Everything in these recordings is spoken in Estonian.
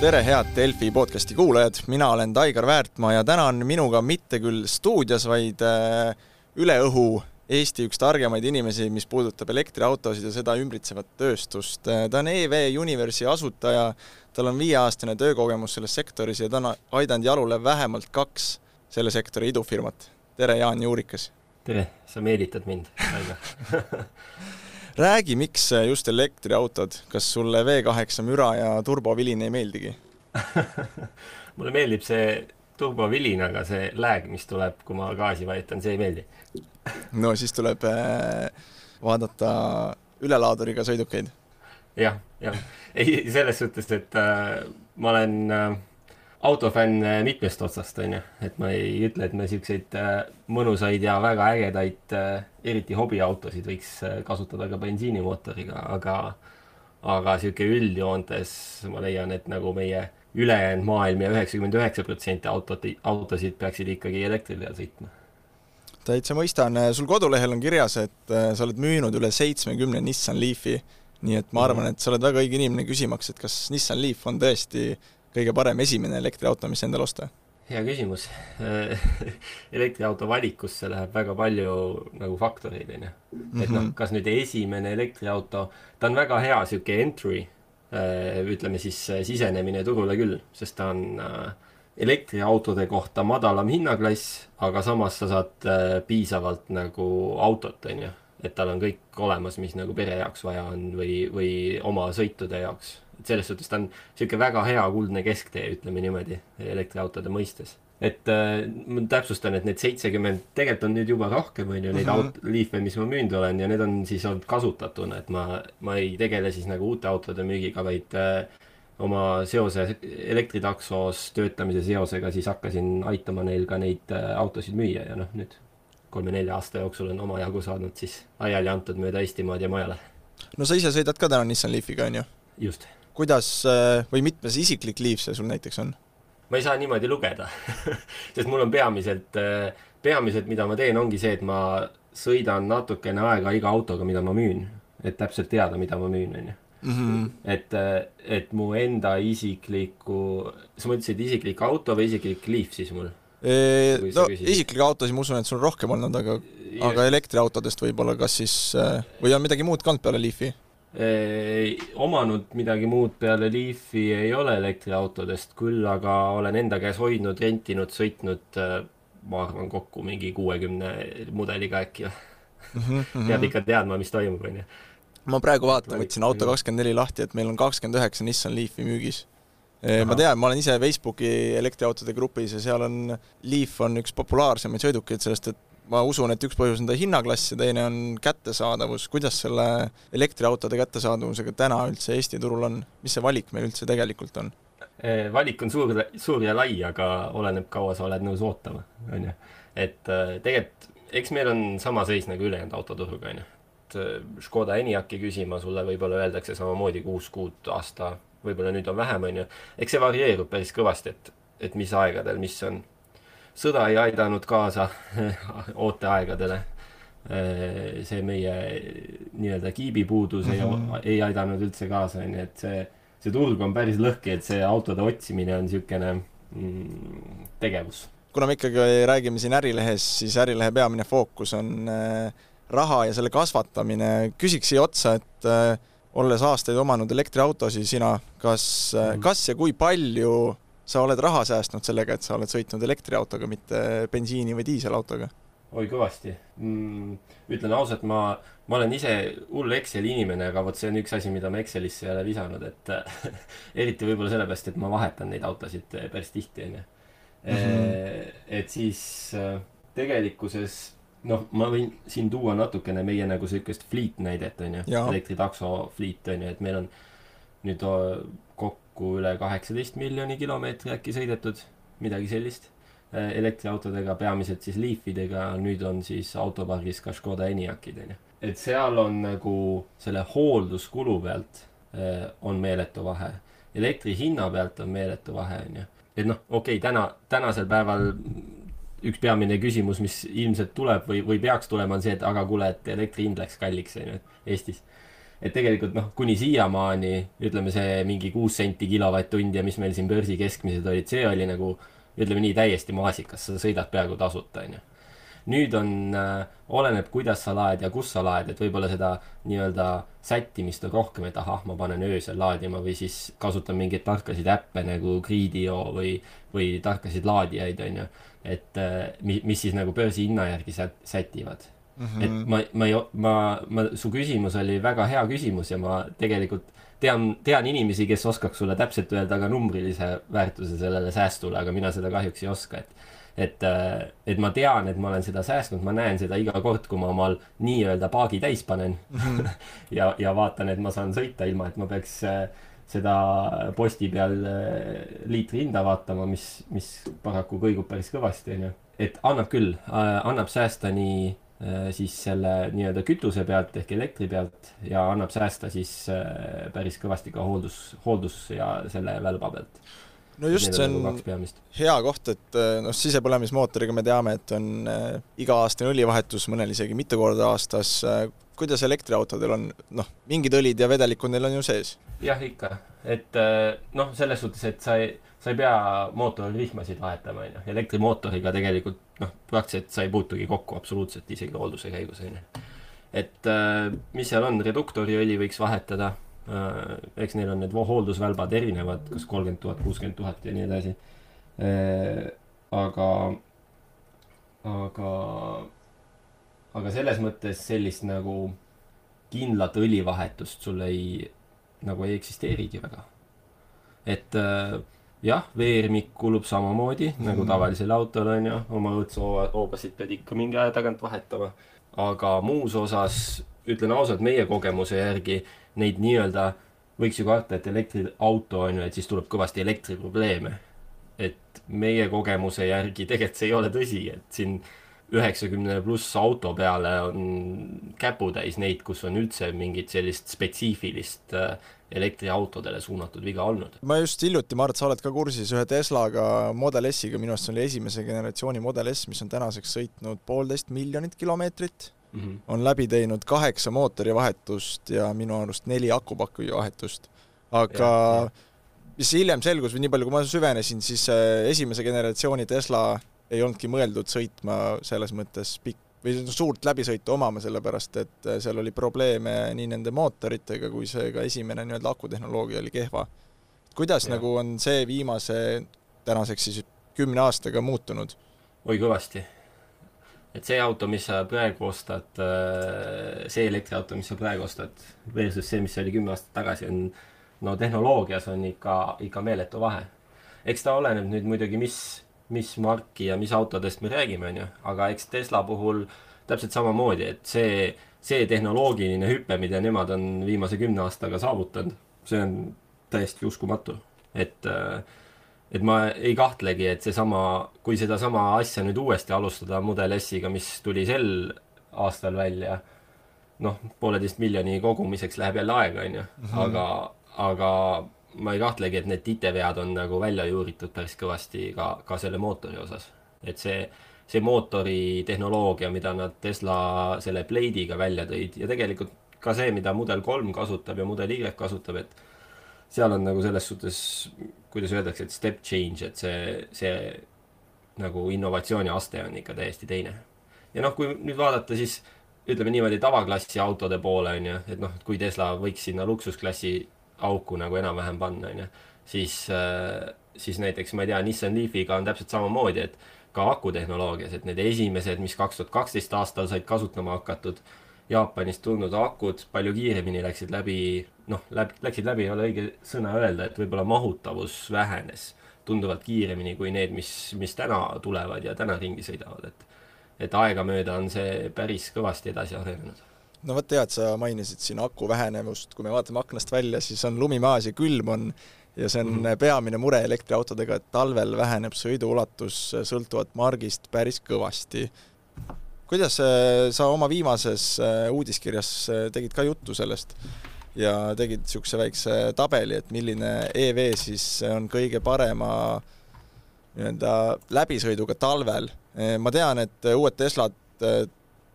tere, head Delfi podcasti kuulajad, mina olen Taigar Väärtmaa ja täna on minuga mitte küll stuudios, vaid äh, üle õhu Eesti üks targemaid inimesi, mis puudutab elektriautosid ja seda ümbritsevat tööstust. Äh, ta on EV Universi asutaja, tal on viieaastane töökogemus selles sektoris ja ta on aidanud jalule vähemalt kaks selle sektori idufirmat. tere, Jaan Juurikas! tere, sa meelitad mind, Taigar räägi, miks just elektriautod, kas sulle V8 müra ja turbovilin ei meeldigi mulle meeldib see turbovilin, aga see lääg, mis tuleb, kui ma gaasi vajutan, see ei meeldi no siis tuleb äh, vaadata ülelaaduriga sõidukeid ja,. jah, jah. ei, selles suhtes, et äh, ma olen äh, autofänn äh, mitmest otsast, on ju, et ma ei ütle, et me siukseid äh, mõnusaid ja väga ägedaid, äh, eriti hobiautosid võiks kasutada ka bensiinimootoriga, aga, aga sihuke üldjoontes ma leian, et nagu meie ülejäänud maailm ja üheksakümmend üheksa protsenti autot, autosid peaksid ikkagi elektri peal sõitma. täitsa mõistan, sul kodulehel on kirjas, et sa oled müünud üle seitsmekümne Nissan Leafi, nii et ma arvan, et sa oled väga õige inimene küsimaks, et kas Nissan Leaf on tõesti kõige parem esimene elektriauto, mis endale osta? hea küsimus elektriauto valikusse läheb väga palju nagu faktoreid, on ju. et noh, mhm. kas nüüd esimene elektriauto, ta on väga hea sihuke entry, äh, ütleme siis äh, sisenemine turule küll, sest ta on äh, elektriautode kohta madalam hinnaklass, aga samas sa saad piisavalt nagu autot, on ju. et tal on kõik olemas, mis nagu pere jaoks vaja on või, või oma sõitude jaoks selles suhtes ta on niisugune väga hea kuldne kesktee, ütleme niimoodi, elektriautode mõistes. et äh, ma täpsustan, et need seitsekümmend, tegelikult on nüüd juba rohkem, on ju, neid mm -hmm. aut-, Leaf'e, mis ma müünud olen ja need on siis olnud kasutatuna, et ma, ma ei tegele siis nagu uute autode müügiga, vaid äh, oma seose elektritaksos töötamise seosega siis hakkasin aitama neil ka neid äh, autosid müüa ja noh, nüüd kolme-nelja aasta jooksul on omajagu saanud siis laiali antud mööda Eestimaad ja mujale. no sa ise sõidad ka täna Nissan Leafiga, on ju? just kuidas äh, või mitmes isiklik liiv see sul näiteks on? ma ei saa niimoodi lugeda sest mul on peamiselt, äh, peamiselt, mida ma teen, ongi see, et ma sõidan natukene aega iga autoga, mida ma müün, et täpselt teada, mida ma müün, onju. Mhm. et, äh, et mu enda isikliku, sa mõtlesid isiklik auto või isiklik liif siis mul? no isiklikke autosid ma usun, et sul on rohkem olnud, aga, aga elektriautodest võib-olla kas siis või on midagi muud ka olnud peale Leafi? Omanud midagi muud peale Leafi ei ole elektriautodest, küll aga olen enda käes hoidnud, rentinud, sõitnud äh, ma arvan kokku mingi kuuekümne mudeliga äkki mm. -hmm. peab ikka teadma, mis toimub, onju. ma praegu vaatan, võtsin auto kakskümmend neli lahti, et meil on kakskümmend üheksa Nissan Leafi müügis. ma tean, ma olen ise Facebooki elektriautode grupis ja seal on, Leaf on üks populaarsemaid sõidukeid, sellest et ma usun, et üks põhjus on ta hinnaklass ja teine on kättesaadavus, kuidas selle elektriautode kättesaadavusega täna üldse Eesti turul on, mis see valik meil üldse tegelikult on? Eh, valik on suur, suur ja lai, aga oleneb, kaua sa oled nõus ootama, on ju. et eh, tegelikult, eks meil on sama seis nagu ülejäänud autoturuga, on ju. et eh, Škoda Enyaqi küsima sulle võib-olla öeldakse samamoodi kuus kuud, aasta, võib-olla nüüd on vähem, on ju. eks see varieerub päris kõvasti, et, et mis aegadel, mis on sõda ei aidanud kaasa ooteaegadele. see meie nii-öelda kiibipuudus mm -hmm. ei, ei aidanud üldse kaasa, onju, et see, see turg on päris lõhki, et see autode otsimine on niisugune mm, tegevus. kuna me ikkagi räägime siin Ärilehes, siis Ärilehe peamine fookus on äh, raha ja selle kasvatamine. küsiks siia otsa, et äh, olles aastaid omanud elektriautosid, sina, kas mm, -hmm. kas ja kui palju sa oled raha säästnud sellega, et sa oled sõitnud elektriautoga, mitte bensiini- või diiselautoga? oi, kõvasti mm,. ütlen ausalt, ma, ma olen ise hull Exceli inimene, aga vot see on üks asi, mida ma Excelisse ei ole lisanud, et eriti võib-olla sellepärast, et ma vahetan neid autosid eh, päris tihti, onju. Mhm. et siis äh, tegelikkuses noh, ma võin siin tuua natukene meie nagu sihukest fleet näidet, onju. elektritakso fleet, onju, et meil on nüüd kokku üle kaheksateist miljoni kilomeetri äkki sõidetud, midagi sellist. Äh, elektriautodega, peamiselt siis Leafidega, nüüd on siis autopargis ka Škoda Enyaqid, onju. et seal on nagu selle hoolduskulu pealt äh, on meeletu vahe. elektri hinna pealt on meeletu vahe, onju. et noh, okei okay,, täna, tänasel päeval üks peamine küsimus, mis ilmselt tuleb või, või peaks tulema, on see, et aga kuule, et elektri hind läks kalliks, onju, Eestis et tegelikult noh, kuni siiamaani ütleme see mingi kuus senti kilovatt-tund ja mis meil siin börsi keskmised olid, see oli nagu ütleme nii, täiesti maasikas, sa sõidad peaaegu tasuta, onju nüüd on äh,, oleneb, kuidas sa laed ja kus sa laed, et võib-olla seda nii-öelda sättimist on rohkem, et ahah, ma panen öösel laadima või siis kasutan mingeid tarkasid äppe nagu Gridio või, või tarkasid laadijaid, on ju. et äh, mis, mis siis nagu börsihinna järgi sät-, sätivad mm. -hmm. et ma, ma ei, ma, ma, su küsimus oli väga hea küsimus ja ma tegelikult tean, tean inimesi, kes oskaks sulle täpselt öelda ka numbrilise väärtuse sellele säästule, aga mina seda kahjuks ei oska, et et, äh, et ma tean, et ma olen seda säästnud, ma näen seda iga kord, kui ma omal nii-öelda paagi täis panen. -hmm. ja, ja vaatan, et ma saan sõita ilma, et ma peaks äh, seda posti peal äh, liitri hinda vaatama, mis, mis paraku kõigub päris kõvasti, onju. et annab küll, annab säästa nii siis selle nii-öelda kütuse pealt ehk elektri pealt ja annab säästa siis päris kõvasti ka hooldus, hooldus ja selle välba pealt no just, see on nagu hea koht, et äh, noh, sisepõlemismootoriga me teame, et on äh, iga-aastane õlivahetus, mõnel isegi mitu korda aastas äh,. kuidas elektriautodel on, noh, mingid õlid ja vedelikud neil on ju sees? jah, ikka, et äh, noh, selles suhtes, et sa ei, sa ei pea mootorrihmasid vahetama, on ju, elektrimootoriga tegelikult noh, praktiliselt sa ei puutugi kokku absoluutselt isegi hoolduse käigus, on ju. et äh, mis seal on, reduktoriõli võiks vahetada Äh, eks neil on need hooldusvälbad erinevad, kas kolmkümmend tuhat, kuuskümmend tuhat ja nii edasi. Äh, aga, aga, aga selles mõttes sellist nagu kindlat õlivahetust sul ei, nagu ei eksisteerigi väga. et äh, jah, veermik kulub samamoodi mm. nagu mhm. tavalisel autol on ju, oma õõtsuhoobasid pead ikka mingi aja tagant vahetama. aga muus osas ütlen ausalt, meie kogemuse järgi neid nii-öelda, võiks ju karta, et elektriauto on ju, et siis tuleb kõvasti elektriprobleeme. et meie kogemuse järgi tegelikult see ei ole tõsi, et siin üheksakümne pluss auto peale on käputäis neid, kus on üldse mingit sellist spetsiifilist äh, elektriautodele suunatud viga olnud. ma just hiljuti, Mart, sa oled ka kursis ühe Teslaga Model S-iga, minu arust see oli esimese generatsiooni Model S, mis on tänaseks sõitnud poolteist miljonit kilomeetrit mm -hmm. on läbi teinud kaheksa mootorivahetust ja minu arust neli akupaki vahetust. aga ja, ja. mis hiljem selgus või nii palju, kui ma süvenesin, siis äh, esimese generatsiooni Tesla ei olnudki mõeldud sõitma selles mõttes pikk või suurt läbisõitu omama, sellepärast et äh, seal oli probleeme nii nende mootoritega kui see ka esimene nii-öelda akutehnoloogia oli kehva. kuidas ja. nagu on see viimase tänaseks siis kümne aastaga muutunud? oi kõvasti et see auto, mis sa praegu ostad, äh, see elektriauto, mis sa praegu ostad, versus see, mis oli kümme aastat tagasi, on no tehnoloogias on ikka, ikka meeletu vahe. eks ta oleneb nüüd muidugi, mis, mis marki ja mis autodest me räägime, on ju, aga eks Tesla puhul täpselt samamoodi, et see, see tehnoloogiline hüpe, mida nemad on viimase kümne aastaga saavutanud, see on täiesti uskumatu, et äh, et ma ei kahtlegi, et seesama, kui sedasama asja nüüd uuesti alustada Model S-iga, mis tuli sel aastal välja, noh, pooleteist miljoni kogumiseks läheb jälle aega, onju, mhm. aga, aga ma ei kahtlegi, et need titevead on nagu välja juuritud päris kõvasti ka, ka selle mootori osas. et see, see mootori tehnoloogia, mida nad Tesla selle Blade'iga välja tõid ja tegelikult ka see, mida Model kolm kasutab ja Model Y kasutab, et seal on nagu selles suhtes, kuidas öeldakse, et step change, et see, see nagu innovatsiooni aste on ikka täiesti teine. ja noh, kui nüüd vaadata, siis ütleme niimoodi tavaklassi autode poole on ju, et noh, kui Tesla võiks sinna luksusklassi auku nagu enam-vähem panna, on ju, siis, äh, siis näiteks ma ei tea, Nissan Leafiga on täpselt samamoodi, et ka akutehnoloogias, et need esimesed, mis kaks tuhat kaksteist aastal said kasutama hakatud Jaapanist tulnud akud palju kiiremini läksid läbi, noh, läb-, läksid läbi, ei ole õige sõna öelda, et võib-olla mahutavus vähenes tunduvalt kiiremini kui need, mis, mis täna tulevad ja täna ringi sõidavad, et et aegamööda on see päris kõvasti edasi arenenud no vot hea, et sa mainisid siin aku vähenemust, kui me vaatame aknast välja, siis on lumi maas ja külm on ja see on mm -hmm. peamine mure elektriautodega, et talvel väheneb sõiduulatus sõltuvalt margist päris kõvasti kuidas äh, sa oma viimases äh, uudiskirjas tegid ka juttu sellest ja tegid niisuguse väikse tabeli, et milline EV siis on kõige parema nii-öelda läbisõiduga talvel. ma tean, et uued Teslad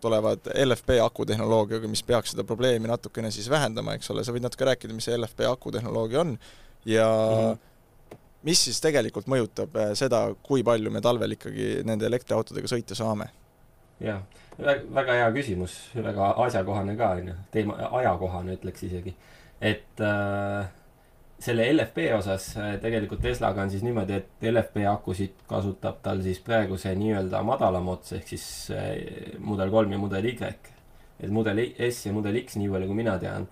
olevad LFP akutehnoloogiaga, mis peaks seda probleemi natukene siis vähendama, eks ole, sa võid natuke rääkida, mis see LFP akutehnoloogia on ja mm -hmm. mis siis tegelikult mõjutab äh, seda, kui palju me talvel ikkagi nende elektriautodega sõita saame? jah, väga hea küsimus, väga asjakohane ka, on ju, teema, ajakohane ütleks isegi. et äh, selle LFP osas äh, tegelikult Teslaga on siis niimoodi, et LFP akusid kasutab tal siis praegu see nii-öelda madalam ots ehk siis äh, mudel kolm ja mudel Y. et mudel S ja mudel X, nii palju kui mina tean,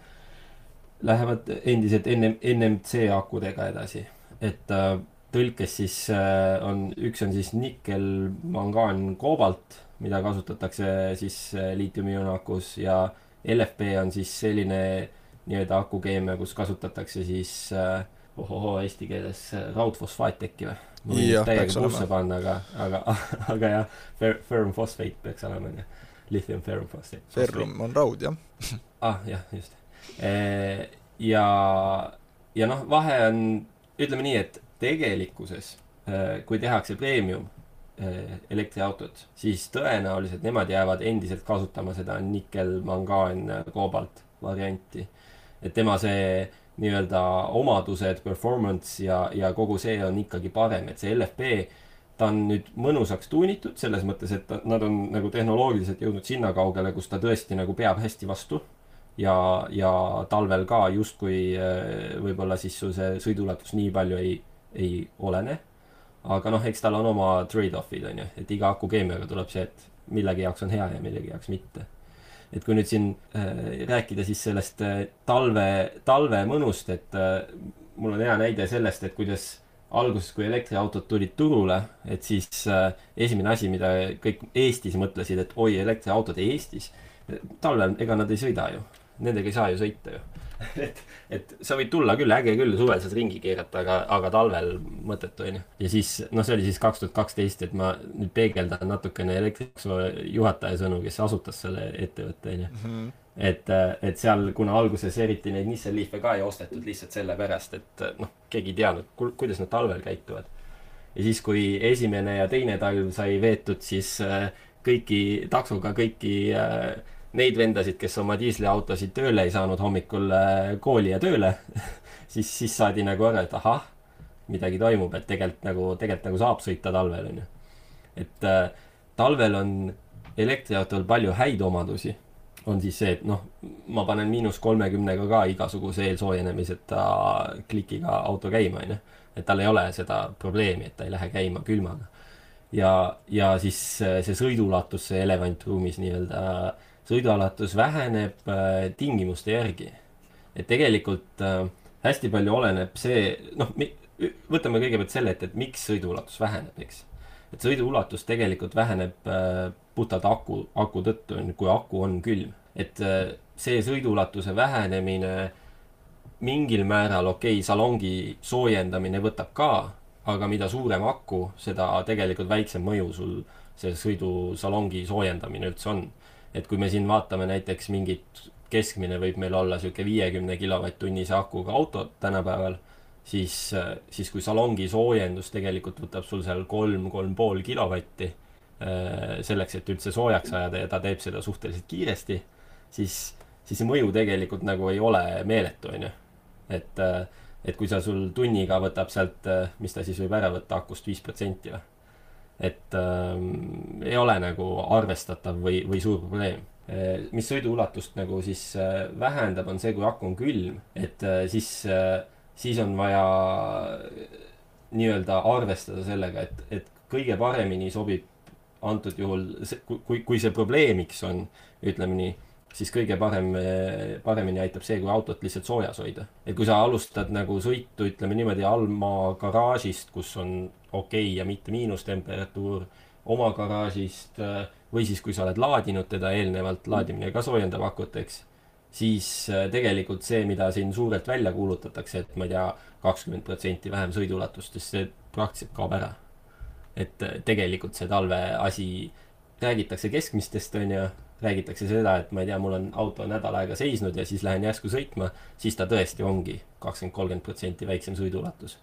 lähevad endiselt NM, NMC akudega edasi. et äh, tõlkes siis on, üks on siis nikkel, mangaan, koobalt, mida kasutatakse siis liitiumi-ion akus ja LFP on siis selline nii-öelda akukeemia, kus kasutatakse siis äh, ohohoo eesti keeles äh, raudfosfaati äkki või? ma võin täiega puusse panna, aga, aga, aga jah, ferrum fosfate peaks olema onju. Lithium ferrum fosfate. Ferrum on raud jah ah jah, just e,. ja, ja noh, vahe on, ütleme nii, et tegelikkuses kui tehakse premium elektriautot, siis tõenäoliselt nemad jäävad endiselt kasutama seda nikkel, mangaan, koobalt varianti et tema see nii-öelda omadused, performance ja, ja kogu see on ikkagi parem, et see LFP, ta on nüüd mõnusaks tuunitud selles mõttes, et nad on nagu tehnoloogiliselt jõudnud sinna kaugele, kus ta tõesti nagu peab hästi vastu. ja, ja talvel ka justkui äh, võib-olla siis sul see sõiduulatus nii palju ei, ei olene. aga noh, eks tal on oma trade-off'id on ju, et iga akukeemiaga tuleb see, et millegi jaoks on hea ja millegi jaoks mitte et kui nüüd siin äh, rääkida siis sellest äh, talve, talve mõnust, et äh, mul on hea näide sellest, et kuidas alguses, kui elektriautod tulid turule, et siis äh, esimene asi, mida kõik Eestis mõtlesid, et oi, elektriautod Eestis, talvel ega nad ei sõida ju, nendega ei saa ju sõita ju et, et sa võid tulla küll, äge küll, suvel saad ringi keerata, aga, aga talvel mõttetu, onju. ja siis, noh, see oli siis kaks tuhat kaksteist, et ma nüüd peegeldan natukene elektrituru juhataja sõnu, kes asutas selle ettevõtte, onju. Mhm. et, et seal, kuna alguses eriti neid Nissan Leaf'e ka ei ostetud lihtsalt sellepärast, et noh, keegi ei teadnud, kuidas nad talvel käituvad. ja siis, kui esimene ja teine talv sai veetud, siis äh, kõiki, taksoga kõiki äh, neid vendasid, kes oma diisliautosid tööle ei saanud hommikul äh, kooli ja tööle siis, siis saadi nagu aru, et ahah, midagi toimub, et tegelikult nagu, tegelikult nagu saab sõita talvel, onju. et äh, talvel on elektriautol palju häid omadusi. on siis see, et noh, ma panen miinus kolmekümnega ka igasuguse eelsoojenemiseta klikiga auto käima, onju. et tal ei ole seda probleemi, et ta ei lähe käima külmaga. ja, ja siis äh, see sõiduulatus, see elevant ruumis nii-öelda äh, sõidualatus väheneb äh, tingimuste järgi. et tegelikult äh, hästi palju oleneb see, noh, võtame kõigepealt selle, et, et miks sõiduulatus väheneb, eks. et sõiduulatus tegelikult väheneb äh, puhtalt aku, aku tõttu, kui aku on külm. et see sõiduulatuse vähenemine mingil määral, okei okay,, salongi soojendamine võtab ka, aga mida suurem aku, seda tegelikult väiksem mõju sul see sõidusalongi soojendamine üldse on et kui me siin vaatame näiteks mingit, keskmine võib meil olla sihuke viiekümne kilovatt-tunnise akuga auto tänapäeval, siis, siis kui salongi soojendus tegelikult võtab sul seal kolm, kolm pool kilovatti äh, selleks, et üldse soojaks ajada ja ta teeb seda suhteliselt kiiresti, siis, siis see mõju tegelikult nagu ei ole meeletu, onju. et, äh, et kui sa sul tunniga võtab sealt, äh, mis ta siis võib ära võtta akust viis protsenti või et ähm, ei ole nagu arvestatav või, või suur probleem. Äh, mis sõiduulatust nagu siis äh, vähendab, on see, kui aku on külm, et äh, siis, siis on vaja nii-öelda arvestada sellega, et, et kõige paremini sobib antud juhul, kui, kui see probleemiks on, ütleme nii, siis kõige parem, paremini aitab see, kui autot lihtsalt soojas hoida. et kui sa alustad nagu sõitu, ütleme niimoodi, allmaa garaažist, kus on okei okay ja mitte miinustemperatuur, oma garaažist või siis, kui sa oled laadinud teda eelnevalt, laadimine ka soojendab akut, eks, siis tegelikult see, mida siin suurelt välja kuulutatakse, et ma ei tea, kakskümmend protsenti vähem sõiduulatust, siis see praktiliselt kaob ära. et tegelikult see talve asi, räägitakse keskmistest, on ju räägitakse seda, et ma ei tea, mul on auto nädal aega seisnud ja siis lähen järsku sõitma, siis ta tõesti ongi kakskümmend, kolmkümmend protsenti väiksem sõiduulatus.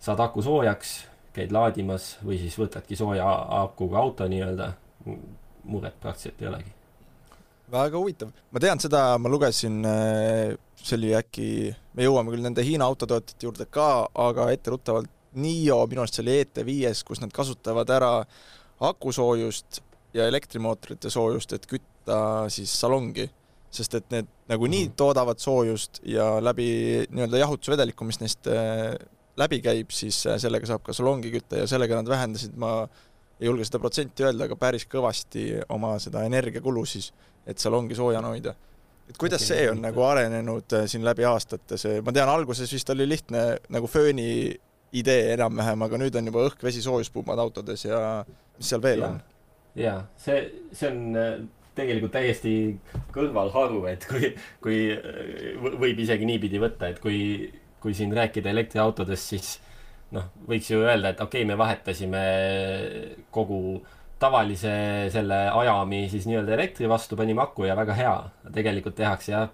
saad aku soojaks, käid laadimas või siis võtadki sooja akuga auto nii-öelda. muret praktiliselt ei olegi. väga huvitav, ma tean seda, ma lugesin, äh, see oli äkki, me jõuame küll nende Hiina autotootjate juurde ka, aga etteruttavalt NIO, minu arust see oli ET5-s, kus nad kasutavad ära akusoojust ja elektrimootorite soojust, et kütta siis salongi sest et need nagunii -hmm. toodavad soojust ja läbi nii-öelda jahutusvedeliku, mis neist äh, läbi käib, siis äh, sellega saab ka salongi kütta ja sellega nad vähendasid, ma ei julge seda protsenti öelda, aga päris kõvasti oma seda energiakulu siis, et salongi soojana hoida. et kuidas okay, see on nagu arenenud äh, siin läbi aastate, see, ma tean, alguses vist oli lihtne nagu fööni idee enam-vähem, aga nüüd on juba õhk, vesi, soojuspumbad autodes ja mis seal veel ja. on? Jaa, see, see on tegelikult täiesti kõrvalharu, et kui, kui võib isegi niipidi võtta, et kui, kui siin rääkida elektriautodest, siis noh, võiks ju öelda, et okei okay,, me vahetasime kogu tavalise selle ajami siis nii-öelda elektri vastu, panime aku ja väga hea. tegelikult tehakse jah,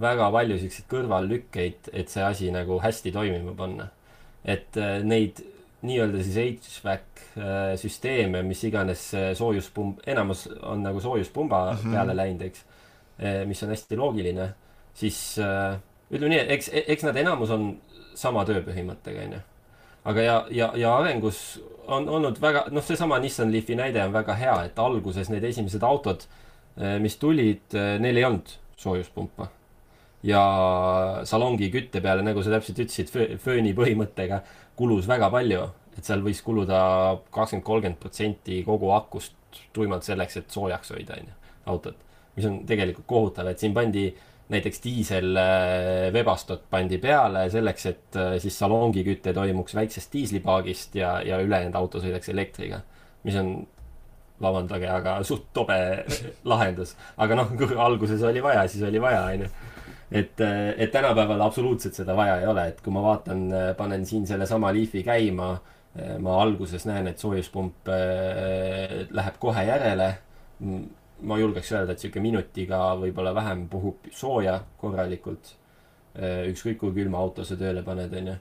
väga palju siukseid kõrvallükkeid, et see asi nagu hästi toimima panna. et äh, neid nii-öelda siis HVAC äh, süsteeme, mis iganes äh, soojuspumb, enamus on nagu soojuspumba mm -hmm. peale läinud, eks. Äh, mis on hästi loogiline, siis ütleme nii, eks, eks nad enamus on sama tööpõhimõttega, onju. aga ja, ja, ja arengus on olnud väga, noh, seesama Nissan Leafi näide on väga hea, et alguses need esimesed autod, mis tulid, neil ei olnud soojuspumpa ja salongi kütte peale, nagu sa täpselt ütlesid, fööni põhimõttega kulus väga palju, et seal võis kuluda kakskümmend, kolmkümmend protsenti kogu akust tuimalt selleks, et soojaks hoida, onju, autot. mis on tegelikult kohutav, et siin pandi näiteks diisel Webastot pandi peale selleks, et äh, siis salongi küte toimuks väiksest diislipaagist ja, ja ülejäänud auto sõidaks elektriga. mis on, vabandage, aga suht tobe lahendus. aga noh, alguses oli vaja, siis oli vaja, onju et, et tänapäeval absoluutselt seda vaja ei ole, et kui ma vaatan, panen siin sellesama Leafi käima, ma alguses näen, et soojuspump äh, läheb kohe järele. ma julgeks öelda, et sihuke minutiga võib-olla vähem puhub sooja korralikult. Äh, ükskõik kui külma auto sa tööle paned, onju.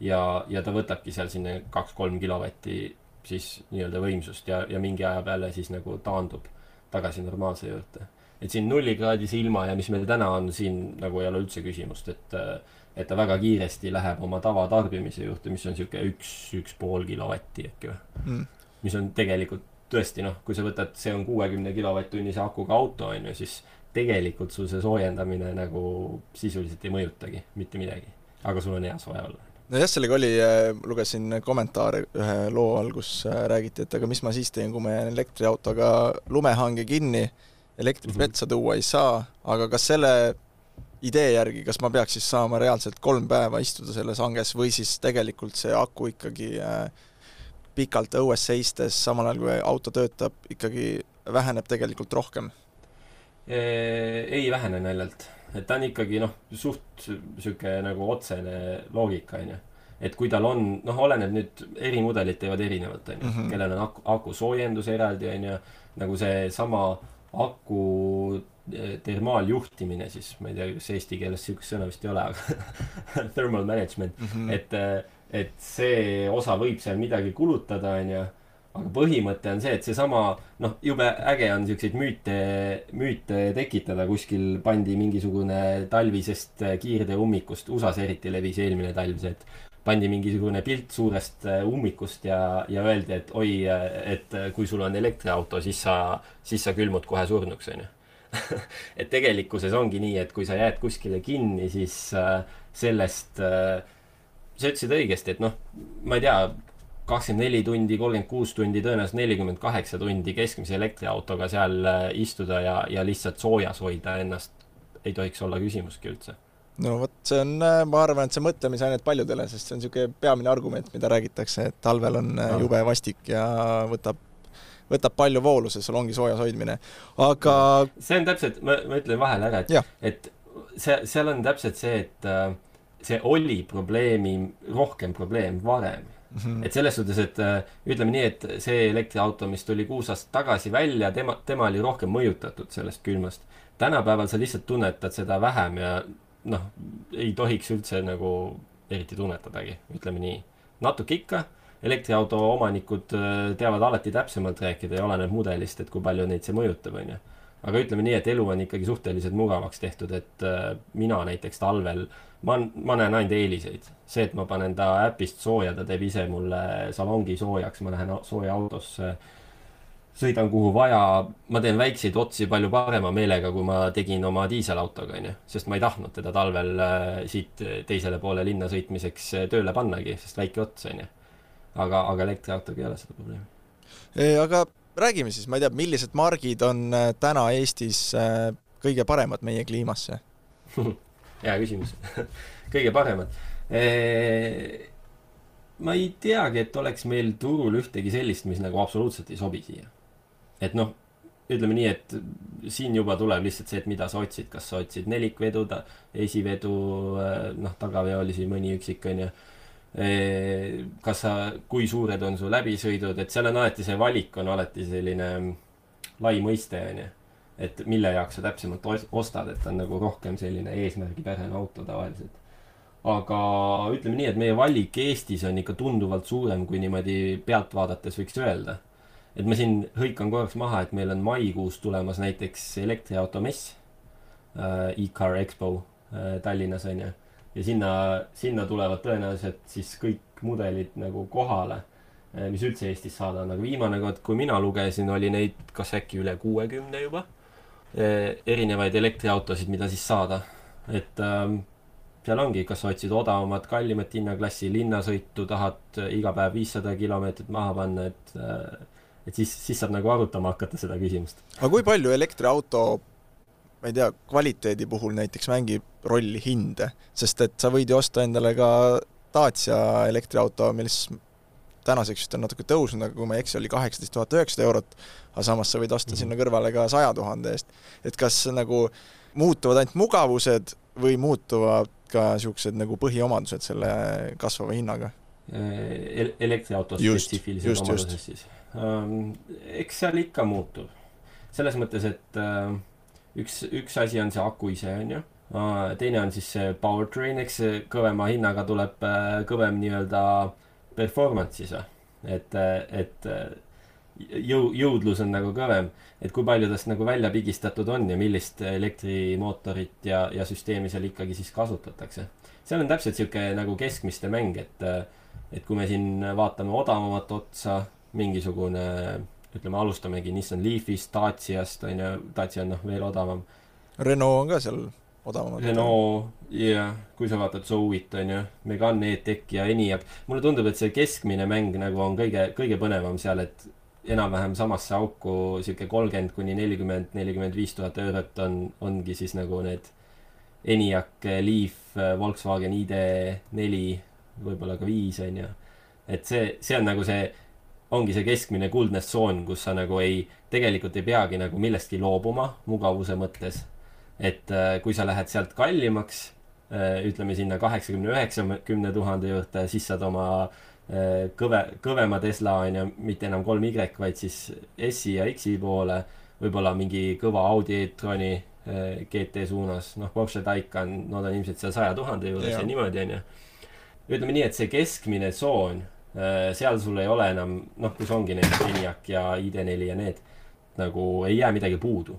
ja, ja ta võtabki seal sinna kaks-kolm kilovatti siis nii-öelda võimsust ja, ja mingi aja peale siis nagu taandub tagasi normaalse juurde et siin nullikraadise ilma ja mis meil täna on, siin nagu ei ole üldse küsimust, et et ta väga kiiresti läheb oma tavatarbimise juurde, mis on sihuke üks, üks pool kilovatti äkki või? Mm.. mis on tegelikult tõesti noh, kui sa võtad, see on kuuekümne kilovatt-tunnise akuga auto on ju, siis tegelikult sul see soojendamine nagu sisuliselt ei mõjutagi mitte midagi. aga sul on hea soe olla. Nojah, sellega oli, äh, lugesin kommentaare ühe loo all, kus äh, räägiti, et aga mis ma siis teen, kui ma jään elektriautoga lumehange kinni elektrit mm -hmm. metsa tuua ei saa, aga kas selle idee järgi, kas ma peaks siis saama reaalselt kolm päeva istuda selles hanges või siis tegelikult see aku ikkagi äh, pikalt õues seistes, samal ajal kui auto töötab, ikkagi väheneb tegelikult rohkem? ei vähene naljalt, et ta on ikkagi noh, suht sihuke nagu otsene loogika onju. et kui tal on, noh, oleneb nüüd, eri mudelid teevad erinevalt onju, mhm. kellel on aku, aku soojendus eraldi onju, nagu seesama aku eh, termaaljuhtimine siis, ma ei tea, kas eesti keeles sihukest sõna vist ei ole, aga thermal management mm, -hmm. et, eh, et see osa võib seal midagi kulutada, onju. aga põhimõte on see, et seesama, noh, jube äge on siukseid müüte, müüte tekitada, kuskil pandi mingisugune talvisest kiirteummikust, USA-s eriti levis eelmine talv see, et pandi mingisugune pilt suurest äh, ummikust ja, ja öeldi, et oi, et kui sul on elektriauto, siis sa, siis sa külmud kohe surnuks, onju. et tegelikkuses ongi nii, et kui sa jääd kuskile kinni, siis äh, sellest äh,, sa ütlesid õigesti, et noh, ma ei tea, kakskümmend neli tundi, kolmkümmend kuus tundi, tõenäoliselt nelikümmend kaheksa tundi keskmise elektriautoga seal äh, istuda ja, ja lihtsalt soojas hoida ennast ei tohiks olla küsimustki üldse no vot, see on, äh, ma arvan, et see mõtlemisainet paljudele, sest see on niisugune peamine argument, mida räägitakse, et talvel on. Äh, jube vastik ja võtab, võtab palju voolu see salongi soojas hoidmine, aga see on täpselt, ma, ma ütlen vahele ära, et, et see, seal on täpselt see, et äh, see oli probleemi, rohkem probleem varem mm. -hmm. et selles suhtes, et ütleme nii, et see elektriauto, mis tuli kuus aastat tagasi välja, tema, tema oli rohkem mõjutatud sellest külmast. tänapäeval sa lihtsalt tunnetad seda vähem ja noh, ei tohiks üldse nagu eriti tunnetadagi, ütleme nii. natuke ikka, elektriauto omanikud äh, teavad alati täpsemalt rääkida ja oleneb mudelist, et kui palju neid see mõjutab, onju. aga ütleme nii, et elu on ikkagi suhteliselt mugavaks tehtud, et äh, mina näiteks talvel, ma, ma näen ainult eeliseid. see, et ma panen ta äpist sooja, ta teeb ise mulle salongi soojaks, ma lähen sooja autosse sõidan kuhu vaja, ma teen väikseid otsi palju parema meelega, kui ma tegin oma diiselautoga, onju. sest ma ei tahtnud teda talvel äh, siit teisele poole linna sõitmiseks äh, tööle pannagi, sest väike ots, onju. aga, aga elektriautoga ei ole seda probleemi. aga räägime siis, ma ei tea, millised margid on äh, täna Eestis kõige paremad meie kliimasse hea küsimus kõige paremad ma ei teagi, et oleks meil turul ühtegi sellist, mis nagu absoluutselt ei sobi siia et noh, ütleme nii, et siin juba tuleb lihtsalt see, et mida sa otsid, kas sa otsid nelikvedu, esivedu, äh, noh, tagaveolisi mõni üksik, onju. kas sa, kui suured on su läbisõidud, et seal on alati see valik on alati selline lai mõiste, onju. et mille jaoks sa täpsemalt ostad, et ta on nagu rohkem selline eesmärgipärane auto tavaliselt aga ütleme nii, et meie valik Eestis on ikka tunduvalt suurem, kui niimoodi pealt vaadates võiks öelda et ma siin hõikan korraks maha, et meil on maikuus tulemas näiteks elektriauto mess äh,, e-car expo äh, Tallinnas on ju. ja sinna, sinna tulevad tõenäoliselt siis kõik mudelid nagu kohale äh,, mis üldse Eestis saada on, aga viimane kord, kui mina lugesin, oli neid kas äkki üle kuuekümne juba äh,. erinevaid elektriautosid, mida siis saada, et äh, seal ongi, kas sa otsid odavamat, kallimat hinnaklassi, linnasõitu, tahad iga päev viissada kilomeetrit maha panna, et äh, et siis, siis saab nagu arutama hakata seda küsimust. aga kui palju elektriauto, ma ei tea, kvaliteedi puhul näiteks mängib rolli hind, sest et sa võid ju osta endale ka Dacia elektriauto, mis tänaseks vist on natuke tõusnud, aga kui ma ei eksi, oli kaheksateist tuhat üheksasada eurot, aga samas sa võid osta mm -hmm. sinna kõrvale ka saja tuhande eest. et kas nagu muutuvad ainult mugavused või muutuvad ka niisugused nagu põhiomadused selle kasvava hinnaga El? elektriauto spetsiifilised omadused siis? Eks seal ikka muutub. selles mõttes, et äh, üks, üks asi on see aku ise, on ju teine on siis see powertrain, eks see kõvema hinnaga tuleb uh, kõvem nii-öelda performance siis või. et, et jõu, jõudlus on nagu kõvem, et kui palju tast nagu välja pigistatud on ja millist elektrimootorit ja, ja süsteemi seal ikkagi siis kasutatakse. seal on täpselt sihuke nagu keskmiste mäng, et, et kui me siin vaatame odavamat otsa, mingisugune, ütleme, alustamegi Nissan Leafist, Daciast, on ju, Dacia on noh, veel odavam. Renault on ka seal odavamad. Renault, jah kui sa vaatad Zoe'it, on ju, Megane E-Tech ja Enyaq. mulle tundub, et see keskmine mäng nagu on kõige, kõige põnevam seal, et enam-vähem samasse auku sihuke kolmkümmend kuni nelikümmend, nelikümmend viis tuhat eurot on, ongi siis nagu need Enyaq, Leaf, Volkswagen ID4, võib-olla ka viis, on ju. et see, see on nagu see ongi see keskmine kuldne tsoon, kus sa nagu ei, tegelikult ei peagi nagu millestki loobuma mugavuse mõttes. et äh, kui sa lähed sealt kallimaks äh,, ütleme sinna kaheksakümne, üheksakümne tuhande juurde, siis saad oma äh, kõve, kõvema Tesla on ju, mitte enam kolm Y, vaid siis S-i ja X-i poole, võib-olla mingi kõva Audi e-troni GT suunas, noh, Porsche Taycan, nad on ilmselt seal saja tuhande juures ja, niimoodi, on ju. ütleme nii, et see keskmine tsoon seal sul ei ole enam, noh, kus ongi need Eniac ja ID4 ja need, nagu ei jää midagi puudu.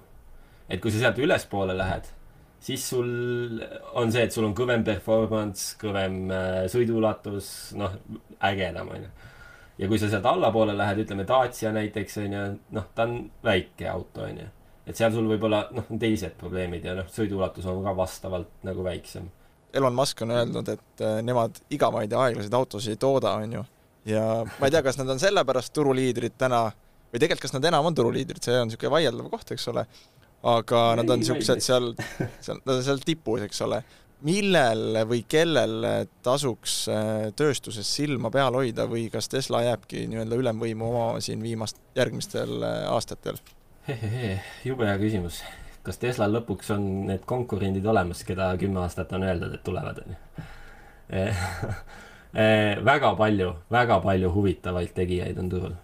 et kui sa sealt ülespoole lähed, siis sul on see, et sul on kõvem performance, kõvem äh, sõiduulatus, noh, ägedam, onju. ja kui sa sealt allapoole lähed, ütleme Dacia näiteks, onju, noh, ta on väike auto, onju. et seal sul võib-olla, noh, on teised probleemid ja noh, sõiduulatus on ka vastavalt nagu väiksem. Elon Musk on öelnud, et äh, nemad igavaid ja aeglaseid autosid ei tooda, on ju ja ma ei tea, kas nad on sellepärast turuliidrid täna või tegelikult, kas nad enam on turuliidrid, see on niisugune vaieldav koht, eks ole, aga ei, nad on niisugused seal, seal, nad on seal tipus, eks ole. millel või kellel tasuks äh, tööstuses silma peal hoida või kas Tesla jääbki nii-öelda ülemvõimu omama siin viimast, järgmistel äh, aastatel? jube hea küsimus. kas Teslal lõpuks on need konkurendid olemas, keda kümme aastat on öeldud, et tulevad, on ju? Eh, väga palju, väga palju huvitavaid tegijaid on turul.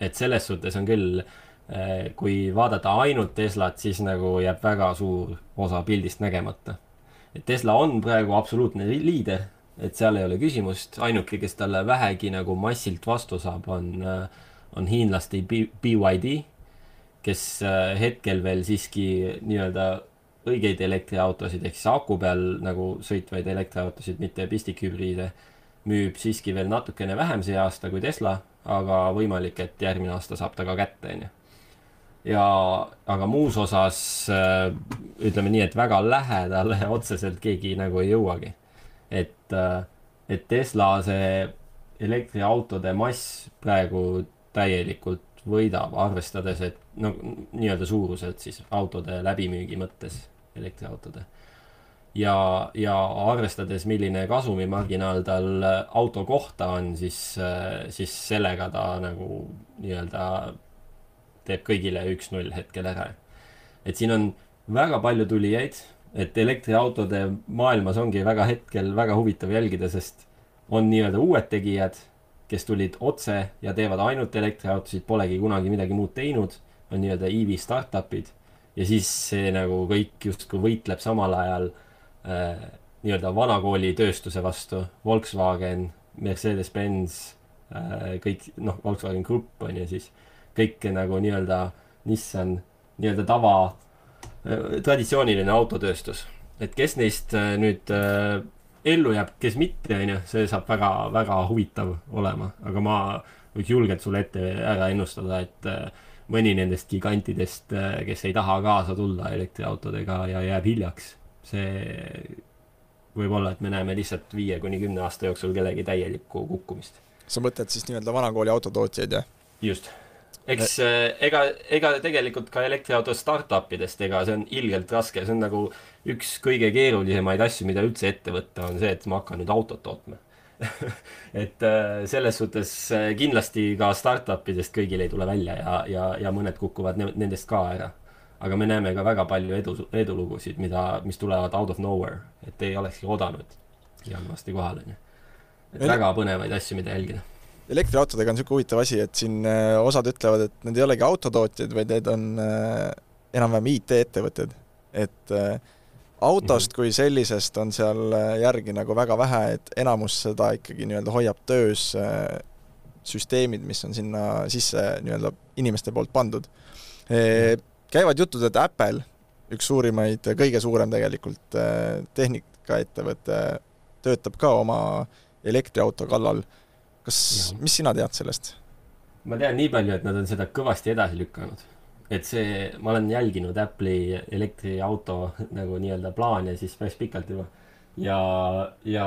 et selles suhtes on küll, eh, kui vaadata ainult Teslat, siis nagu jääb väga suur osa pildist nägemata. et Tesla on praegu absoluutne liider et seal ei ole küsimust, ainuke, kes talle vähegi nagu massilt vastu saab, on, on hiinlaste BYD, kes hetkel veel siiski nii-öelda õigeid elektriautosid ehk siis aku peal nagu sõitvaid elektriautosid, mitte pistikhübriide, müüb siiski veel natukene vähem see aasta kui Tesla, aga võimalik, et järgmine aasta saab ta ka kätte, onju. ja, aga muus osas äh, ütleme nii, et väga lähedale otseselt keegi nagu ei jõuagi. et, äh, et Tesla see elektriautode mass praegu täielikult võidab, arvestades, et no nii-öelda suuruselt siis autode läbimüügi mõttes elektriautode. Ja, ja arvestades, milline kasumimarginaal tal auto kohta on, siis, siis sellega ta nagu nii-öelda teeb kõigile üks-null hetkel ära. et siin on väga palju tulijaid, et elektriautode maailmas ongi väga hetkel väga huvitav jälgida, sest on nii-öelda uued tegijad, kes tulid otse ja teevad ainult elektriautosid, polegi kunagi midagi muud teinud, on nii-öelda EV startup'id ja siis see nagu kõik justkui võitleb samal ajal äh, nii-öelda vanakooli tööstuse vastu, Volkswagen, Mercedes-Benz äh,, kõik noh, Volkswagen Grupp on ju siis, kõik nagu nii-öelda Nissan, nii-öelda tava äh,, traditsiooniline autotööstus. et kes neist äh, nüüd äh, ellu jääb, kes mitte, on ju, see saab väga, väga huvitav olema, aga ma võiks julgelt sulle ette ära ennustada, et äh, mõni nendest gigantidest, äh, kes ei taha kaasa tulla elektriautodega ja jääb hiljaks, see võib olla, et me näeme lihtsalt viie kuni kümne aasta jooksul kellegi täielikku kukkumist. sa mõtled siis nii-öelda vanakooli autotootjaid, jah? just. eks äh, ega, ega tegelikult ka elektriauto startup idest, ega see on ilgelt raske, see on nagu üks kõige keerulisemaid asju, mida üldse ette võtta, on see, et ma hakkan nüüd autot tootma et äh, selles suhtes äh, kindlasti ka startup idest kõigil ei tule välja ja, ja, ja mõned kukuvad nendest ka ära. Aga me näeme ka väga palju edu, edulugusid, mida, mis tulevad out of nowhere, et ei olekski oodanud ja on varsti kohal, onju. et väga põnevaid asju, mida jälgida. elektriautodega on niisugune huvitav asi, et siin äh, osad ütlevad, et need ei olegi autotootjad, vaid need on enam-vähem IT-ettevõtted, et äh, autost mhm. kui sellisest on seal äh, järgi nagu väga vähe, et enamus seda ikkagi nii-öelda hoiab töös äh, süsteemid, mis on sinna sisse nii-öelda inimeste poolt pandud. Käivad jutud, et Apple, üks suurimaid, kõige suurem tegelikult äh, tehnikaettevõte, töötab ka oma elektriauto kallal. kas, mis sina tead sellest? ma tean nii palju, et nad on seda kõvasti edasi lükanud et see, ma olen jälginud Apple'i elektriauto nagu nii-öelda plaane siis päris pikalt juba. ja, ja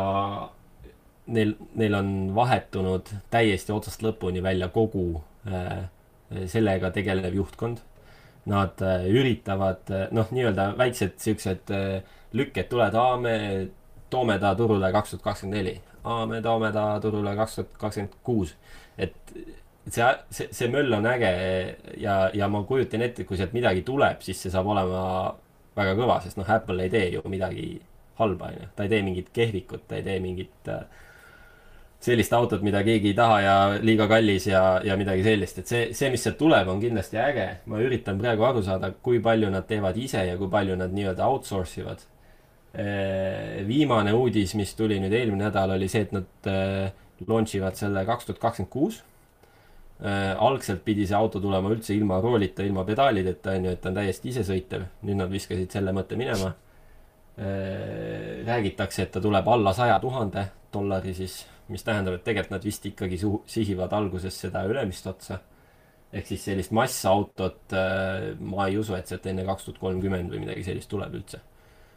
neil, neil on vahetunud täiesti otsast lõpuni välja kogu äh, sellega tegelev juhtkond. Nad äh, üritavad äh, noh, nii-öelda väiksed siuksed äh, lükked tulevad, aa, me toome ta turule kaks tuhat kakskümmend neli, me toome ta turule kaks tuhat kakskümmend kuus. et see, see, see möll on äge ja, ja ma kujutan ette, kui sealt midagi tuleb, siis see saab olema väga kõva, sest noh, Apple ei tee ju midagi halba, onju. ta ei tee mingit kehvikut, ta ei tee mingit äh, sellist autot, mida keegi ei taha ja liiga kallis ja, ja midagi sellist, et see, see, mis sealt tuleb, on kindlasti äge. ma üritan praegu aru saada, kui palju nad teevad ise ja kui palju nad nii-öelda outsource ivad. Äh, viimane uudis, mis tuli nüüd eelmine nädal, oli see, et nad äh, launch ivad selle kaks tuhat kakskümmend kuus äh,. algselt pidi see auto tulema üldse ilma roolita, ilma pedaalideta, on ju, et ta on täiesti isesõitev. nüüd nad viskasid selle mõtte minema räägitakse, et ta tuleb alla saja tuhande dollari siis, mis tähendab, et tegelikult nad vist ikkagi sihivad alguses seda ülemist otsa. ehk siis sellist massautot äh, ma ei usu, et sealt enne kaks tuhat kolmkümmend või midagi sellist tuleb üldse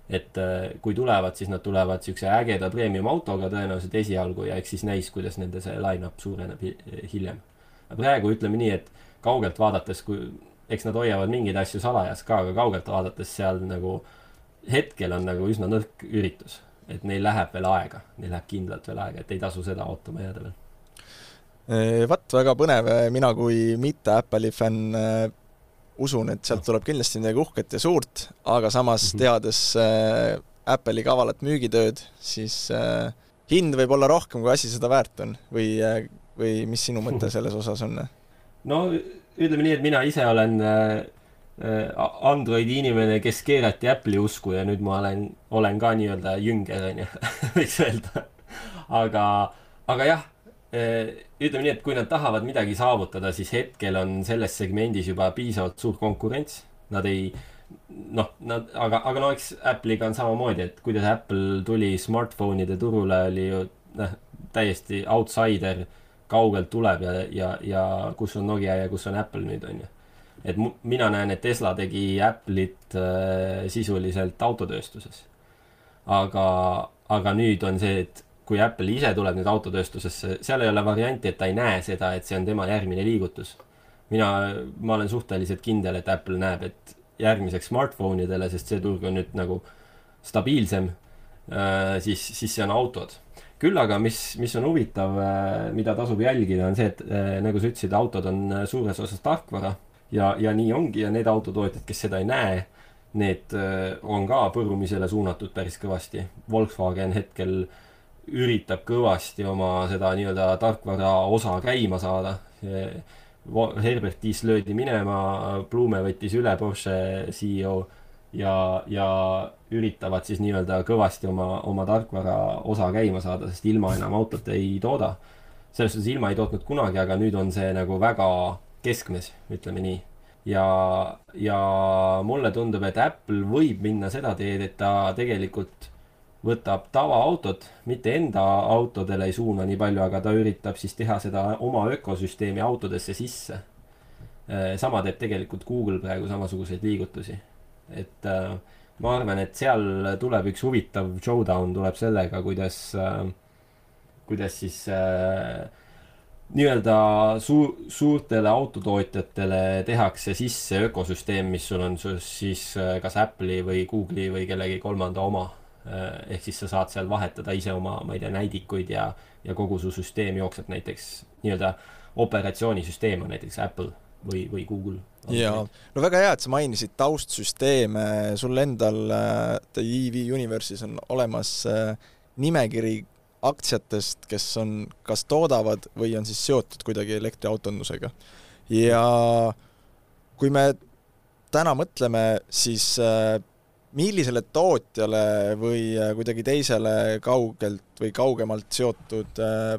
et äh, kui tulevad, siis nad tulevad siukse ägeda premium autoga tõenäoliselt esialgu ja eks siis näis, kuidas nende see line-up suureneb hiljem praegu ütleme nii, et kaugelt vaadates, kui, eks nad hoiavad mingeid asju salajas ka, aga kaugelt vaadates seal nagu hetkel on nagu üsna nõrk üritus. Et neil läheb veel aega, neil läheb kindlalt veel aega, et ei tasu seda ootama jääda veel. Vat, väga põnev, mina kui mitte Apple'i fänn äh, usun, et sealt tuleb kindlasti midagi uhket ja suurt, aga samas -hmm. teades äh, Apple'i kavalat müügitööd, siis äh, hind võib olla rohkem, kui asi seda väärt on või või mis sinu mõte selles osas on? no ütleme nii, et mina ise olen Androidi inimene, kes keerati Apple'i usku ja nüüd ma olen, olen ka nii-öelda jünger, onju, võiks öelda. aga, aga jah, ütleme nii, et kui nad tahavad midagi saavutada, siis hetkel on selles segmendis juba piisavalt suur konkurents. Nad ei, noh, nad, aga, aga no eks Apple'iga on samamoodi, et kuidas Apple tuli smartphone'ide turule, oli ju noh, täiesti outsider, kaugelt tuleb ja, ja, ja kus on Nokia ja kus on Apple nüüd, on ju. Et mina näen, et Tesla tegi Apple'it äh, sisuliselt autotööstuses. aga, aga nüüd on see, et kui Apple ise tuleb nüüd autotööstusesse, seal ei ole varianti, et ta ei näe seda, et see on tema järgmine liigutus. mina, ma olen suhteliselt kindel, et Apple näeb, et järgmiseks smartphone idele, sest see turg on nüüd nagu stabiilsem, äh, siis, siis see on autod. küll aga, mis, mis on huvitav, äh, mida tasub jälgida, on see, et äh, nagu sa ütlesid, autod on suures osas tarkvara ja, ja nii ongi ja need autotootjad, kes seda ei näe, need on ka põrumisele suunatud päris kõvasti. Volkswagen hetkel üritab kõvasti oma seda nii-öelda tarkvara osa käima saada Herbert Diess löödi minema, Blume võttis üle Porsche CEO ja, ja üritavad siis nii-öelda kõvasti oma, oma tarkvara osa käima saada, sest ilma enam autot ei tooda. selles suhtes ilma ei tootnud kunagi, aga nüüd on see nagu väga keskmes, ütleme nii. ja, ja mulle tundub, et Apple võib minna seda teed, et ta tegelikult võtab tavaautot, mitte enda autodele ei suuna nii palju, aga ta üritab siis teha seda oma ökosüsteemi autodesse sisse. Äh, sama teeb tegelikult Google praegu samasuguseid liigutusi. et äh, ma arvan, et seal tuleb üks huvitav showdown tuleb sellega, kuidas, äh, kuidas siis nii-öelda suur, suurtele autotootjatele tehakse sisse ökosüsteem, mis sul on siis kas Apple'i või Google'i või kellegi kolmanda oma. Äh, ehk siis sa saad seal vahetada ise oma, ma ei tea, näidikuid ja, ja kogu su süsteem jookseb näiteks nii-öelda operatsioonisüsteem on näiteks Apple või, või Google. jaa, no väga hea, et sa mainisid taustsüsteeme, sul endal äh, The EV Universis on olemas äh, nimekiri aktsiatest, kes on, kas toodavad või on siis seotud kuidagi elektriautondusega. ja kui me täna mõtleme, siis millisele tootjale või äh, kuidagi teisele kaugelt või kaugemalt seotud äh,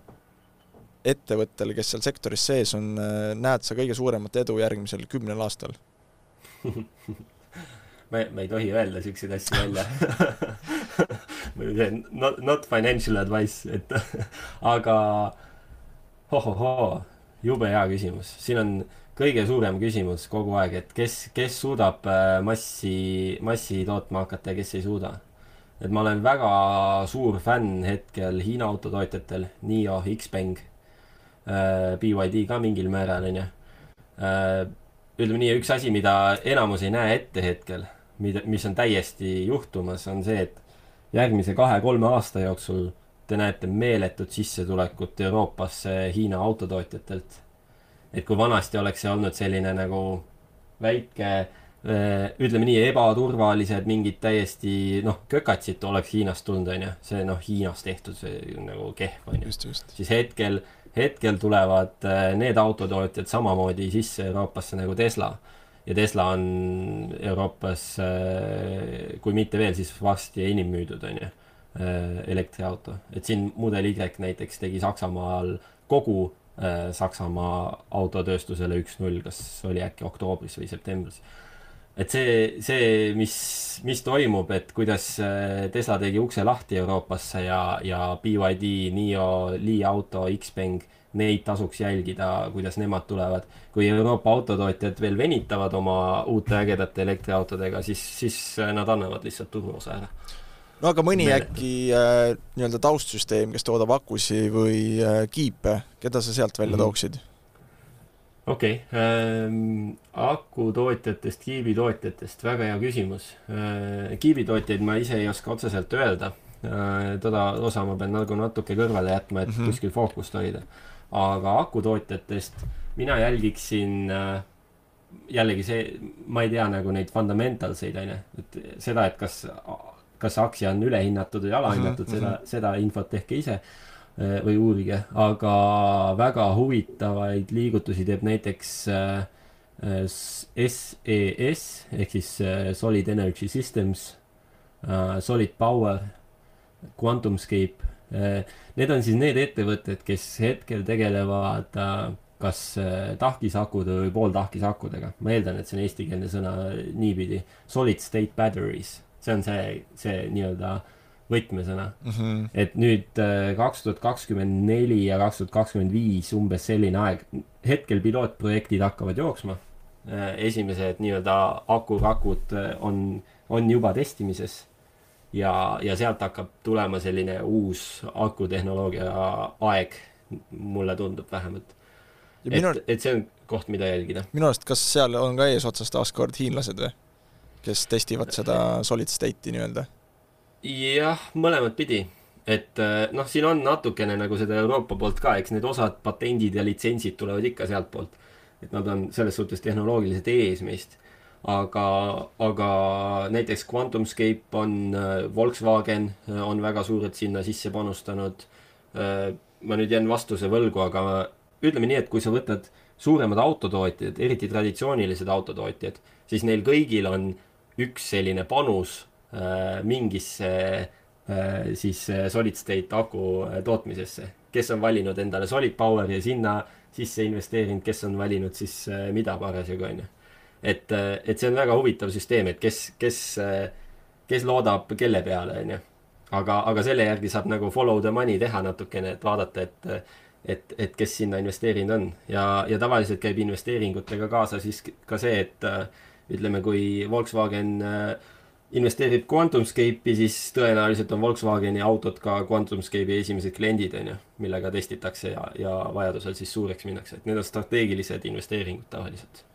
ettevõttele, kes seal sektoris sees on, äh, näed sa kõige suuremat edu järgmisel kümnel aastal me, me ei tohi öelda siukseid asju välja not, not financial advice, et aga hohohoo, jube hea küsimus, siin on kõige suurem küsimus kogu aeg, et kes, kes suudab äh, massi, massi tootma hakata ja kes ei suuda. et ma olen väga suur fänn hetkel Hiina autotootjatel, NIO, Xpeng, äh, BYD ka mingil määral, onju. Äh, ütleme nii, üks asi, mida enamus ei näe ette hetkel, mida, mis on täiesti juhtumas, on see, et järgmise kahe-kolme aasta jooksul te näete meeletut sissetulekut Euroopasse Hiina autotootjatelt et kui vanasti oleks see olnud selline nagu väike ütleme nii, ebaturvalised mingid täiesti noh, kökatsid oleks Hiinast tulnud, onju. see noh, Hiinas tehtud, see nagu kehv onju. siis hetkel, hetkel tulevad need autotootjad samamoodi sisse Euroopasse nagu Tesla. Ja Tesla on Euroopas, kui mitte veel, siis varsti enim müüdud onju, elektriauto. et siin Mudel Y näiteks tegi Saksamaal kogu Äh, Saksamaa autotööstusele üks-null, kas oli äkki oktoobris või septembris. et see, see, mis, mis toimub, et kuidas äh, Tesla tegi ukse lahti Euroopasse ja, ja BYD, NIO, Li Auto, Xpeng, neid tasuks jälgida, kuidas nemad tulevad. kui Euroopa autotootjad veel venitavad oma uute ägedate elektriautodega, siis, siis nad annavad lihtsalt turuosa ära no aga mõni Meeletu. äkki äh, nii-öelda taustsüsteem, kes toodab akusi või äh, kiipe, keda sa sealt välja mm -hmm. tooksid? okei okay. ähm,, akutootjatest, kiibitootjatest, väga hea küsimus äh,. kiibitootjaid ma ise ei oska otseselt öelda äh,. toda osa ma pean nagu natuke kõrvale jätma, et mm -hmm. kuskil fookust hoida. Aga akutootjatest mina jälgiksin äh, jällegi see, ma ei tea nagu neid fundamentalseid, onju, et seda, et kas kas aktsia on ülehinnatud või alahinnatud mm, -hmm. seda, mhm. seda infot tehke ise äh, või uurige, aga väga huvitavaid liigutusi teeb näiteks SES äh, ehk siis Solid Energy Systems, Solid Power, QuantumScape Need on siis need ettevõtted, kes hetkel tegelevad kas tahkisakude või pooltahkisakudega. ma eeldan, et see on eestikeelne sõna niipidi. Solid state batteries, see on see, see nii-öelda võtmesõna mm. -hmm. et nüüd kaks tuhat kakskümmend neli ja kaks tuhat kakskümmend viis umbes selline aeg. hetkel pilootprojektid hakkavad jooksma. esimesed nii-öelda akurakud on, on juba testimises ja, ja sealt hakkab tulema selline uus akutehnoloogia aeg, mulle tundub vähemalt. et minu..., et see on koht, mida jälgida. minu arust, kas seal on ka eesotsas taaskord hiinlased või, kes testivad seda solid state'i nii-öelda? jah, mõlemat pidi, et eh, noh, siin on natukene nagu seda Euroopa poolt ka, eks need osad patendid ja litsentsid tulevad ikka sealtpoolt. et nad on selles suhtes tehnoloogiliselt ees meist aga, aga näiteks QuantumScape on, äh, Volkswagen äh, on väga suurelt sinna sisse panustanud. Äh, ma nüüd jään vastuse võlgu, aga ütleme nii, et kui sa võtad suuremad autotootjad, eriti traditsioonilised autotootjad, siis neil kõigil on üks selline panus mingisse siis solid state aku tootmisesse. kes on valinud endale solid power'i ja sinna sisse investeerinud, kes on valinud siis mida parasjagu onju et, et see on väga huvitav süsteem, et kes, kes, kes loodab kelle peale, onju. aga, aga selle järgi saab nagu follow the money teha natukene, et vaadata, et, et, et kes sinna investeerinud on. Ja, ja tavaliselt käib investeeringutega kaasa siis ka see, et ütleme, kui Volkswagen investeerib QuantumScape'i, siis tõenäoliselt on Volkswageni autod ka QuantumScape'i esimesed kliendid, on ju, millega testitakse ja, ja vajadusel siis suureks minnakse, et need on strateegilised investeeringud tavaliselt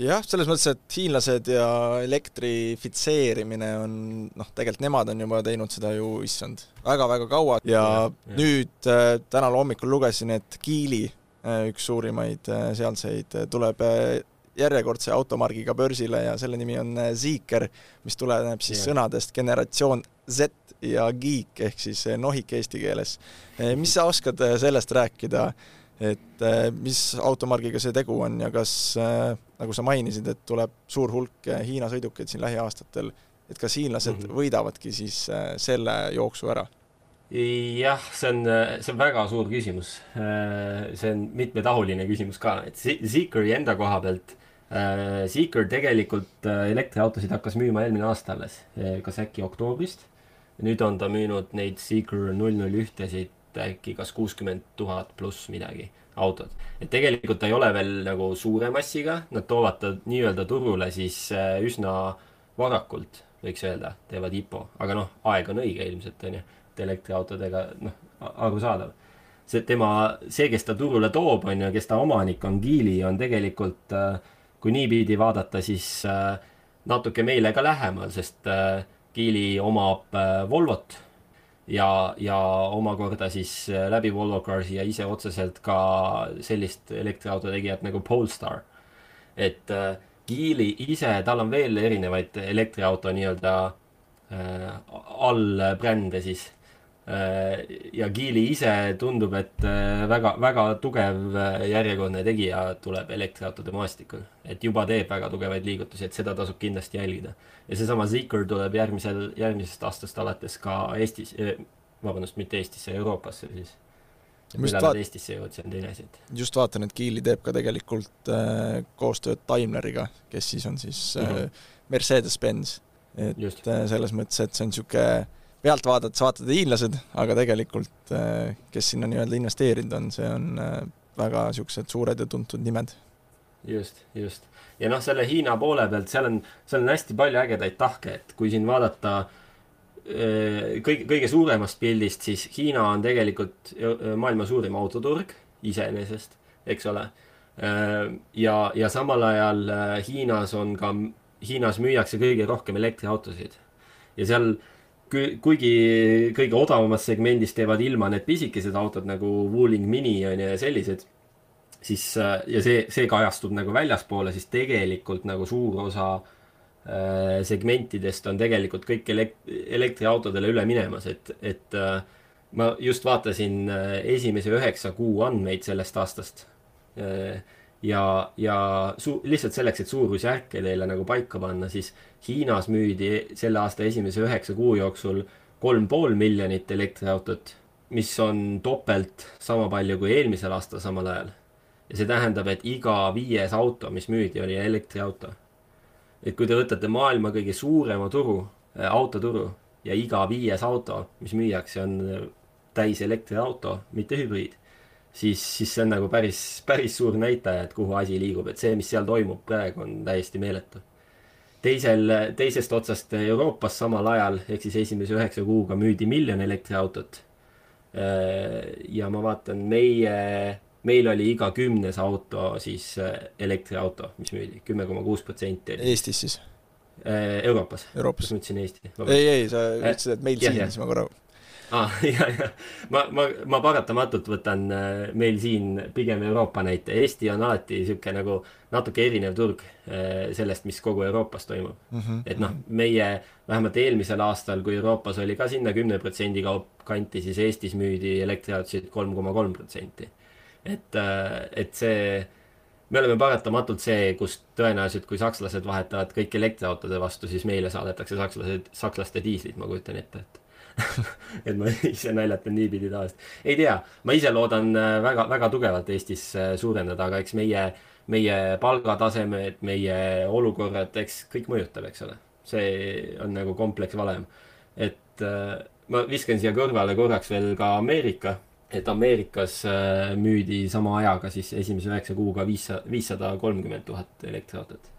jah, selles mõttes, et hiinlased ja elektrifitseerimine on noh, tegelikult nemad on juba teinud seda ju, issand, väga-väga kaua ja, ja, nüüd äh, täna hommikul lugesin, et Geely äh,, üks suurimaid äh, sealseid äh,, tuleb äh, järjekordse automargiga börsile ja selle nimi on äh, Zeekr, mis tuleneb siis ja. sõnadest generatsioon Z ja geek ehk siis nohik eesti keeles. Mis sa oskad sellest rääkida et mis automargiga see tegu on ja kas, nagu sa mainisid, et tuleb suur hulk äh, Hiina sõidukeid siin lähiaastatel, et kas hiinlased mm -hmm. võidavadki siis selle jooksu ära? jah, see on, see on väga suur küsimus. see on mitmetahuline küsimus ka, et Zeekri enda koha pealt Zeekr tegelikult elektriautosid hakkas müüma eelmine aasta alles, kas äkki oktoobrist. nüüd on ta müünud neid Zeekr null null ühtesid äkki kas kuuskümmend tuhat pluss midagi autot. et tegelikult ta ei ole veel nagu suure massiga, nad toovad ta nii-öelda turule siis äh, üsna varakult, võiks öelda, teevad IPO, aga noh, aeg on õige ilmselt onju, et elektriautodega noh, arusaadav. see tema, see, kes ta turule toob, on ju, kes ta omanik on, Geely on tegelikult, äh, kui niipidi vaadata, siis äh, natuke meile ka lähemal, sest Geely omab Volvot ja, ja omakorda siis äh, läbi Volvo Carsi ja ise otseselt ka sellist elektriauto tegijat nagu Polestar. et äh, Geely ise, tal on veel erinevaid elektriauto nii-öelda äh, allbrände siis. Ja Geely ise tundub, et äh, väga, väga tugev äh, järjekordne tegija tuleb elektriautode maastikul. et juba teeb väga tugevaid liigutusi, et seda tasub kindlasti jälgida ja seesama Zeekr tuleb järgmisel, järgmisest aastast alates ka Eestis, vabandust, mitte Eestisse, Euroopasse siis. millal nad Eestisse jõuavad, see on teine asi. just vaatan, et Geely teeb ka tegelikult äh, koostööd Daimleriga, kes siis on siis äh, Mercedes-Benz. et just. äh, selles mõttes, et see on niisugune pealt vaadates vaatad hiinlased, aga tegelikult äh, kes sinna nii-öelda investeerinud on, see on äh, väga niisugused suured ja tuntud nimed. just, just ja noh, selle Hiina poole pealt, seal on, seal on hästi palju ägedaid tahke, et kui siin vaadata kõige, kõige suuremast pildist, siis Hiina on tegelikult maailma suurim autoturg iseenesest, eks ole. ja, ja samal ajal Hiinas on ka, Hiinas müüakse kõige rohkem elektriautosid. ja seal kuigi kõige odavamast segmendist teevad ilma need pisikesed autod nagu Wuling Mini on ju ja sellised siis äh, ja see, see kajastub nagu väljaspoole, siis tegelikult nagu suur osa äh, segmentidest on tegelikult kõik elekt-, elektriautodele üle minemas, et, et äh, ma just vaatasin äh, esimese üheksa kuu andmeid sellest aastast äh,. Ja, ja su-, lihtsalt selleks, et suurusjärke teile nagu paika panna, siis Hiinas müüdi selle aasta esimese üheksa kuu jooksul kolm pool miljonit elektriautot mis on topelt sama palju kui eelmisel aastal samal ajal. ja see tähendab, et iga viies auto, mis müüdi, oli elektriauto. et kui te võtate maailma kõige suurema turu äh,, autoturu ja iga viies auto, mis müüakse, on äh, täis elektriauto, mitte hübriid, siis, siis see on nagu päris, päris suur näitaja, et kuhu asi liigub, et see, mis seal toimub praegu, on täiesti meeletu. teisel, teisest otsast Euroopas samal ajal, ehk siis esimese üheksa kuuga müüdi miljon elektriautot. Äh, ja ma vaatan, meie, meil oli iga kümnes auto siis äh, elektriauto, mis müüdi, kümme koma kuus protsenti. Eestis siis? Äh, Euroopas, Euroopas.. ma ütlesin Eesti? ei, ei, sa ütlesid, et meil ja, siin, siis ma korra ah,. ja, ja ma, ma, ma paratamatult võtan äh, meil siin pigem Euroopa näite. Eesti on alati niisugune nagu natuke erinev turg äh, sellest, mis kogu Euroopas toimub mm. -hmm. et noh, meie vähemalt eelmisel aastal, kui Euroopas oli ka sinna kümne protsendi kaup kanti, siis Eestis müüdi elektriautosid kolm koma kolm protsenti. et, et see me oleme paratamatult see, kus tõenäoliselt, kui sakslased vahetavad kõik elektriautode vastu, siis meile saadetakse sakslased, sakslaste diislid, ma kujutan ette, et et ma ise naljatan niipidi tavaliselt. ei tea, ma ise loodan äh, väga, väga tugevalt Eestis äh, suurendada, aga eks meie, meie palgatasemed, meie olukorrad, eks kõik mõjutab, eks ole. see on nagu kompleksvalem. et äh, ma viskan siia kõrvale korraks veel ka Ameerika et Ameerikas äh, müüdi sama ajaga siis esimese üheksa kuuga viissada, viissada kolmkümmend tuhat elektriautot.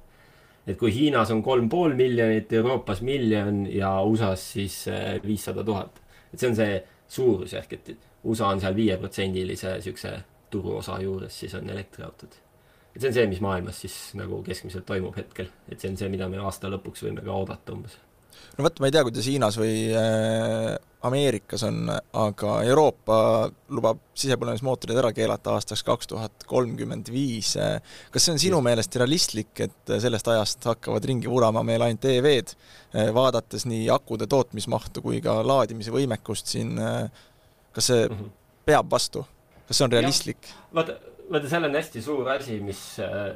Et kui Hiinas on kolm pool miljonit, Euroopas miljon ja USA-s siis äh, viissada tuhat. et see on see suurusjärk, et USA on seal viieprotsendilise siukse turuosa juures, siis on elektriautod. et see on see, mis maailmas siis nagu keskmiselt toimub hetkel, et see on see, mida me aasta lõpuks võime ka oodata umbes no vot, ma ei tea, kuidas Hiinas või äh, Ameerikas on, aga Euroopa lubab sisepõlemismootorid ära keelata aastaks kaks tuhat kolmkümmend viis. kas see on sinu meelest realistlik, et sellest ajast hakkavad ringi vurama meil ainult EV-d, vaadates nii akude tootmismahtu kui ka laadimise võimekust siin, kas see mm -hmm. peab vastu? kas see on realistlik? vaata, vaata, seal on hästi suur asi, mis,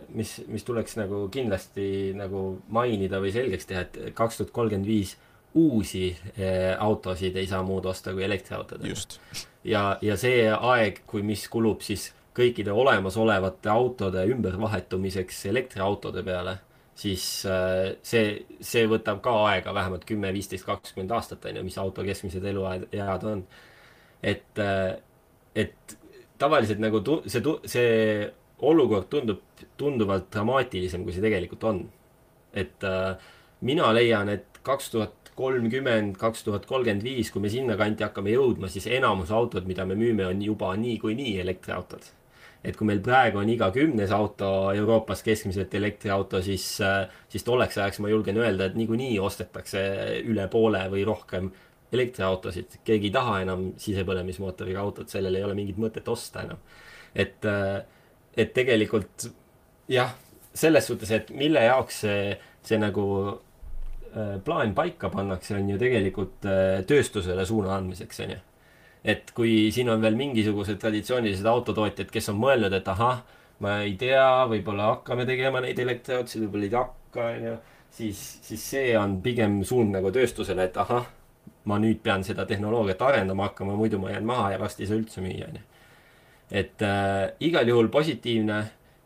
mis, mis tuleks nagu kindlasti nagu mainida või selgeks teha, et kaks tuhat kolmkümmend viis uusi eh, autosid ei saa muud osta kui elektriautod. ja, ja see aeg, kui, mis kulub siis kõikide olemasolevate autode ümbervahetumiseks elektriautode peale, siis eh, see, see võtab ka aega vähemalt kümme, viisteist, kakskümmend aastat, on ju, mis auto keskmised eluajad on. et, eh, et tavaliselt nagu tu-, see see olukord tundub tunduvalt dramaatilisem, kui see tegelikult on. et äh, mina leian, et kaks tuhat kolmkümmend, kaks tuhat kolmkümmend viis, kui me sinnakanti hakkame jõudma, siis enamus autod, mida me müüme, on juba niikuinii elektriautod. et kui meil praegu on iga kümnes auto Euroopas keskmiselt elektriauto, siis, siis tolleks ajaks ma julgen öelda, et niikuinii ostetakse üle poole või rohkem elektriautosid. keegi ei taha enam sisepõlemismootoriga autot, sellel ei ole mingit mõtet osta enam. et, et tegelikult jah, selles suhtes, et mille jaoks see, see nagu plaan paika pannakse, on ju tegelikult äh, tööstusele suuna andmiseks, on ju. et kui siin on veel mingisugused traditsioonilised autotootjad, kes on mõelnud, et ahah, ma ei tea, võib-olla hakkame tegema neid elektriautosid, võib-olla ei hakka, on ju, siis, siis see on pigem suund nagu tööstusele, et ahah, ma nüüd pean seda tehnoloogiat arendama hakkama, muidu ma jään maha ja varsti ei saa üldse müüa, on ju. et äh, igal juhul positiivne,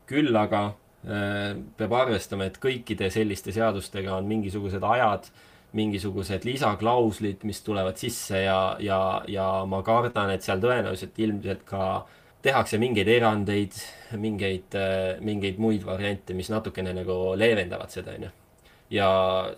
küll aga Äh, peab arvestama, et kõikide selliste seadustega on mingisugused ajad, mingisugused lisaklauslid, mis tulevad sisse ja, ja, ja ma kardan, et seal tõenäoliselt ilmselt ka tehakse mingeid erandeid, mingeid, mingeid muid variante, mis natukene nagu leevendavad seda, onju. ja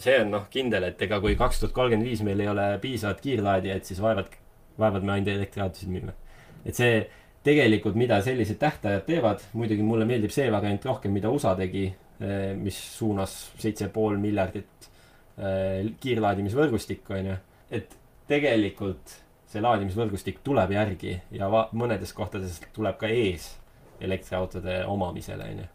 see on noh, kindel, et ega kui kaks tuhat kolmkümmend viis meil ei ole piisavat kiirlaadijaid, siis vaevalt, vaevalt me ainult elektriautosid müüme. et see tegelikult, mida sellised tähtajad teevad, muidugi mulle meeldib see variant rohkem, mida USA tegi, eh, mis suunas seitse pool miljardit eh, kiirlaadimisvõrgustikku, on ju. et tegelikult see laadimisvõrgustik tuleb järgi ja mõnedes kohtades tuleb ka ees elektriautode omamisele, on ju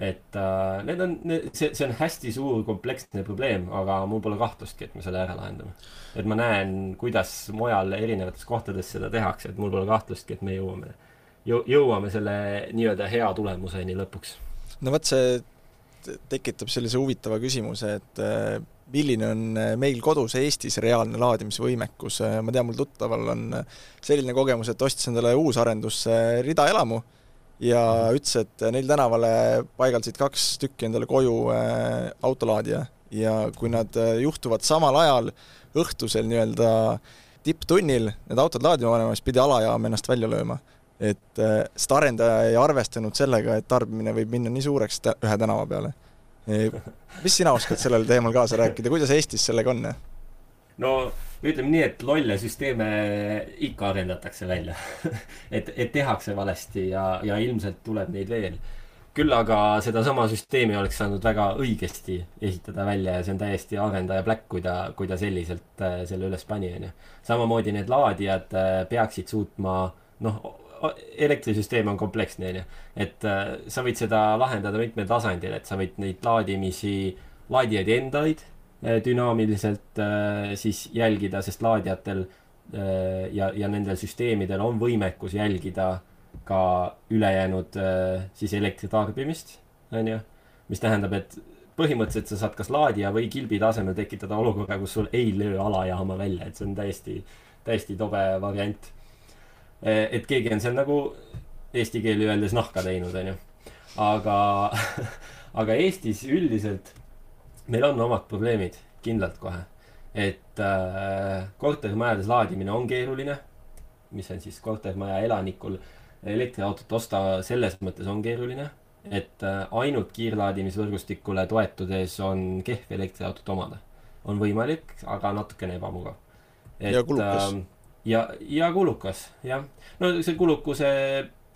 et äh, need on, see, see on hästi suur kompleksne probleem, aga mul pole kahtlustki, et me selle ära lahendame. et ma näen, kuidas mujal erinevates kohtades seda tehakse, et mul pole kahtlustki, et me jõuame, jõuame selle nii-öelda hea tulemuseni lõpuks. no vot, see tekitab sellise huvitava küsimuse, et äh, milline on meil kodus Eestis reaalne laadimisvõimekus, ma tean, mul tuttaval on selline kogemus, et ostis endale uusarendusse ridaelamu ja ütles, et neil tänavale paigaldasid kaks tükki endale koju autolaadija ja kui nad juhtuvad samal ajal õhtusel nii-öelda tipptunnil need autod laadima panema, siis pidi alajaam ennast välja lööma et äh, seda arendaja ei arvestanud sellega, et tarbimine võib minna nii suureks ühe tänava peale. mis sina oskad sellel teemal kaasa rääkida, kuidas Eestis sellega on? no ütleme nii, et lolle süsteeme ikka arendatakse välja et, et tehakse valesti ja, ja ilmselt tuleb neid veel. küll aga sedasama süsteemi oleks saanud väga õigesti esitada välja ja see on täiesti arendaja pläkk, kui ta, kui ta selliselt äh, selle üles pani, onju. samamoodi need laadijad äh, peaksid suutma noh, elektrisüsteem on kompleksne, onju. et äh, sa võid seda lahendada mitmel tasandil, et sa võid neid laadimisi, laadijaid endaid dünaamiliselt äh, siis jälgida, sest laadijatel äh, ja, ja nendel süsteemidel on võimekus jälgida ka ülejäänud äh, siis elektritarbimist, onju. mis tähendab, et põhimõtteliselt sa saad kas laadija või kilbi tasemel tekitada olukorra, kus sul ei löö alajaama välja, et see on täiesti, täiesti tobe variant et keegi on seal nagu eesti keeli öeldes nahka teinud, onju. aga, aga Eestis üldiselt meil on omad probleemid, kindlalt kohe. et äh, kortermajades laadimine on keeruline, mis on siis kortermaja elanikul elektriautot osta selles mõttes on keeruline, et äh, ainult kiirlaadimisvõrgustikule toetudes on kehv elektriautot omada. on võimalik, aga natukene ebamugav. ja kulukas äh, ja, ja kulukas, jah. no see kulukuse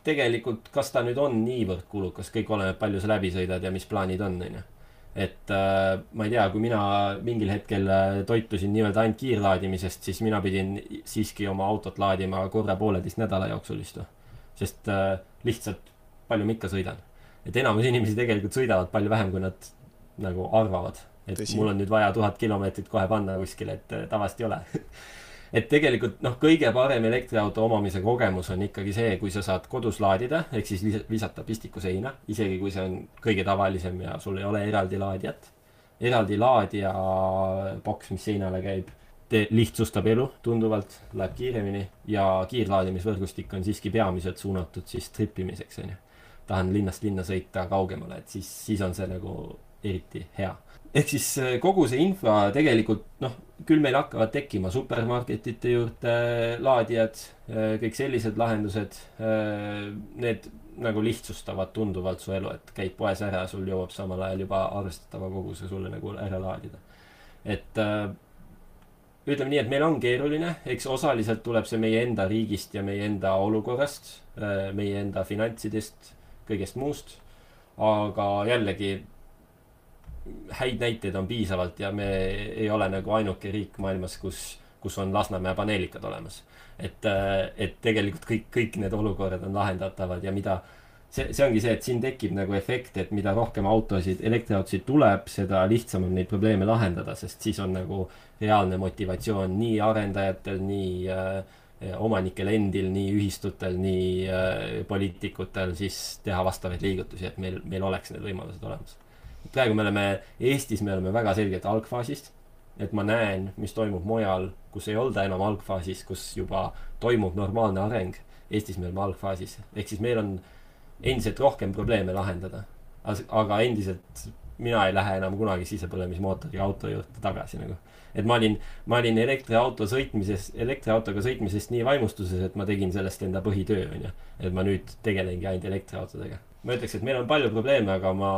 tegelikult, kas ta nüüd on niivõrd kulukas, kõik oleneb, palju sa läbi sõidad ja mis plaanid on, onju. Et äh, ma ei tea, kui mina mingil hetkel äh, toitusin nii-öelda ainult kiirlaadimisest, siis mina pidin siiski oma autot laadima korra pooleteist nädala jooksul vist või. sest äh, lihtsalt, palju ma ikka sõidan. et enamus inimesi tegelikult sõidavad palju vähem, kui nad nagu arvavad. et Tõsi. mul on nüüd vaja tuhat kilomeetrit kohe panna kuskile, et äh, tavaliselt ei ole et tegelikult noh, kõige parem elektriauto omamise kogemus on ikkagi see, kui sa saad kodus laadida, ehk siis visata pistiku seina, isegi kui see on kõige tavalisem ja sul ei ole eraldi laadijat. eraldi laadija boks, mis seinale käib, lihtsustab elu tunduvalt, läheb kiiremini ja kiirlaadimisvõrgustik on siiski peamiselt suunatud siis trippimiseks, onju. tahan linnast linna sõita kaugemale, et siis, siis on see nagu eriti hea ehk siis äh, kogu see infra tegelikult noh, küll meil hakkavad tekkima supermarketite juurde laadijad, äh, kõik sellised lahendused. Äh, need nagu lihtsustavad tunduvalt su elu, et käid poes ära, sul jõuab samal ajal juba arvestatava koguse sulle nagu ära laadida. et ütleme nii, et meil on keeruline, eks osaliselt tuleb see meie enda riigist ja meie enda olukorrast, meie enda finantsidest, kõigest muust. aga jällegi häid näiteid on piisavalt ja me ei ole nagu ainuke riik maailmas, kus, kus on Lasnamäe paneelikad olemas. et, äh, et tegelikult kõik, kõik need olukorrad on lahendatavad ja mida, see, see ongi see, et siin tekib nagu efekt, et mida rohkem autosid, elektriautosid tuleb, seda lihtsam on neid probleeme lahendada, sest siis on nagu reaalne motivatsioon nii arendajatel, nii äh, omanikel endil, nii ühistutel, nii äh, poliitikutel siis teha vastavaid liigutusi, et meil, meil oleks need võimalused olemas praegu me oleme, Eestis me oleme väga selgelt algfaasist. et ma näen, mis toimub mujal, kus ei olda enam algfaasis, kus juba toimub normaalne areng. Eestis me oleme algfaasis, ehk siis meil on endiselt rohkem probleeme lahendada. aga endiselt mina ei lähe enam kunagi sisepõlemismootoriga auto juurde tagasi nagu. et ma olin, ma olin elektriauto sõitmises, elektriautoga sõitmisest nii vaimustuses, et ma tegin sellest enda põhitöö, onju. et ma nüüd tegelengi ainult elektriautodega ma ütleks, et meil on palju probleeme, aga ma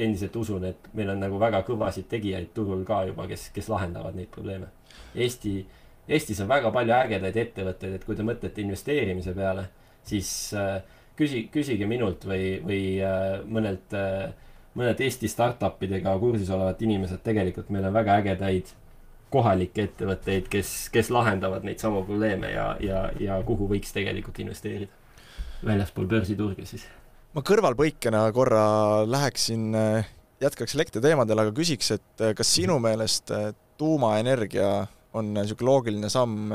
endiselt usun, et meil on nagu väga kõvasid tegijaid turul ka juba, kes, kes lahendavad neid probleeme. Eesti, Eestis on väga palju ägedaid ettevõtteid, et kui te mõtlete investeerimise peale, siis äh, küsi, küsige minult või, või äh, mõnelt äh,, mõnelt Eesti startup idega kursis olevat inimesed, tegelikult meil on väga ägedaid kohalikke ettevõtteid, kes, kes lahendavad neid samu probleeme ja, ja, ja kuhu võiks tegelikult investeerida. väljaspool börsiturge siis ma kõrvalpõikena korra läheksin, äh, jätkaks elektriteemadel, aga küsiks, et äh, kas sinu meelest äh, tuumaenergia on niisugune loogiline samm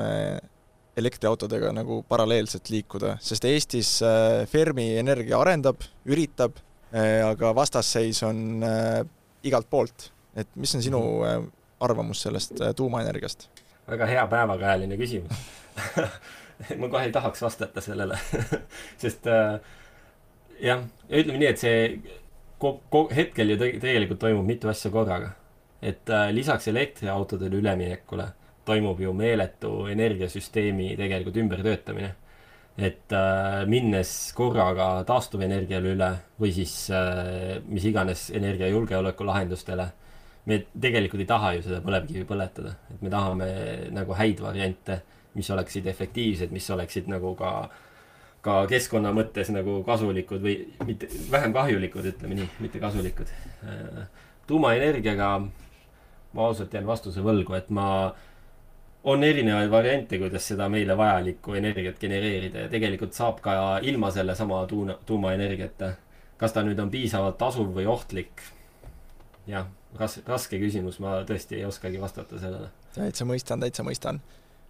elektriautodega nagu paralleelselt liikuda, sest Eestis Fermi Energia arendab, üritab, aga vastasseis on igalt poolt. et mis on sinu mhm. arvamus sellest tuumaenergiast? väga hea päevakajaline küsimus ma kohe ei tahaks vastata sellele sest äh, jah, ütleme nii, et see hetkel ju te-, tegelikult toimub mitu asja korraga. et äh, lisaks elektriautodele üleminekule toimub ju meeletu energiasüsteemi tegelikult ümbertöötamine. et äh, minnes korraga taastuvenergiale üle või siis äh, mis iganes energiajulgeoleku lahendustele, me tegelikult ei taha ju seda põlevkivi põletada, et me tahame nagu häid variante, mis oleksid efektiivsed, mis oleksid nagu ka ka keskkonna mõttes nagu kasulikud või mitte, vähem kahjulikud, ütleme nii, mitte kasulikud. Tuumaenergiaga ma ausalt jään vastuse võlgu, et ma, on erinevaid variante, kuidas seda meile vajalikku energiat genereerida ja tegelikult saab ka ilma sellesama tuuna, tuumaenergiata. kas ta nüüd on piisavalt tasuv või ohtlik? jah, ras-, raske küsimus, ma tõesti ei oskagi vastata sellele. täitsa mõistan, täitsa mõistan.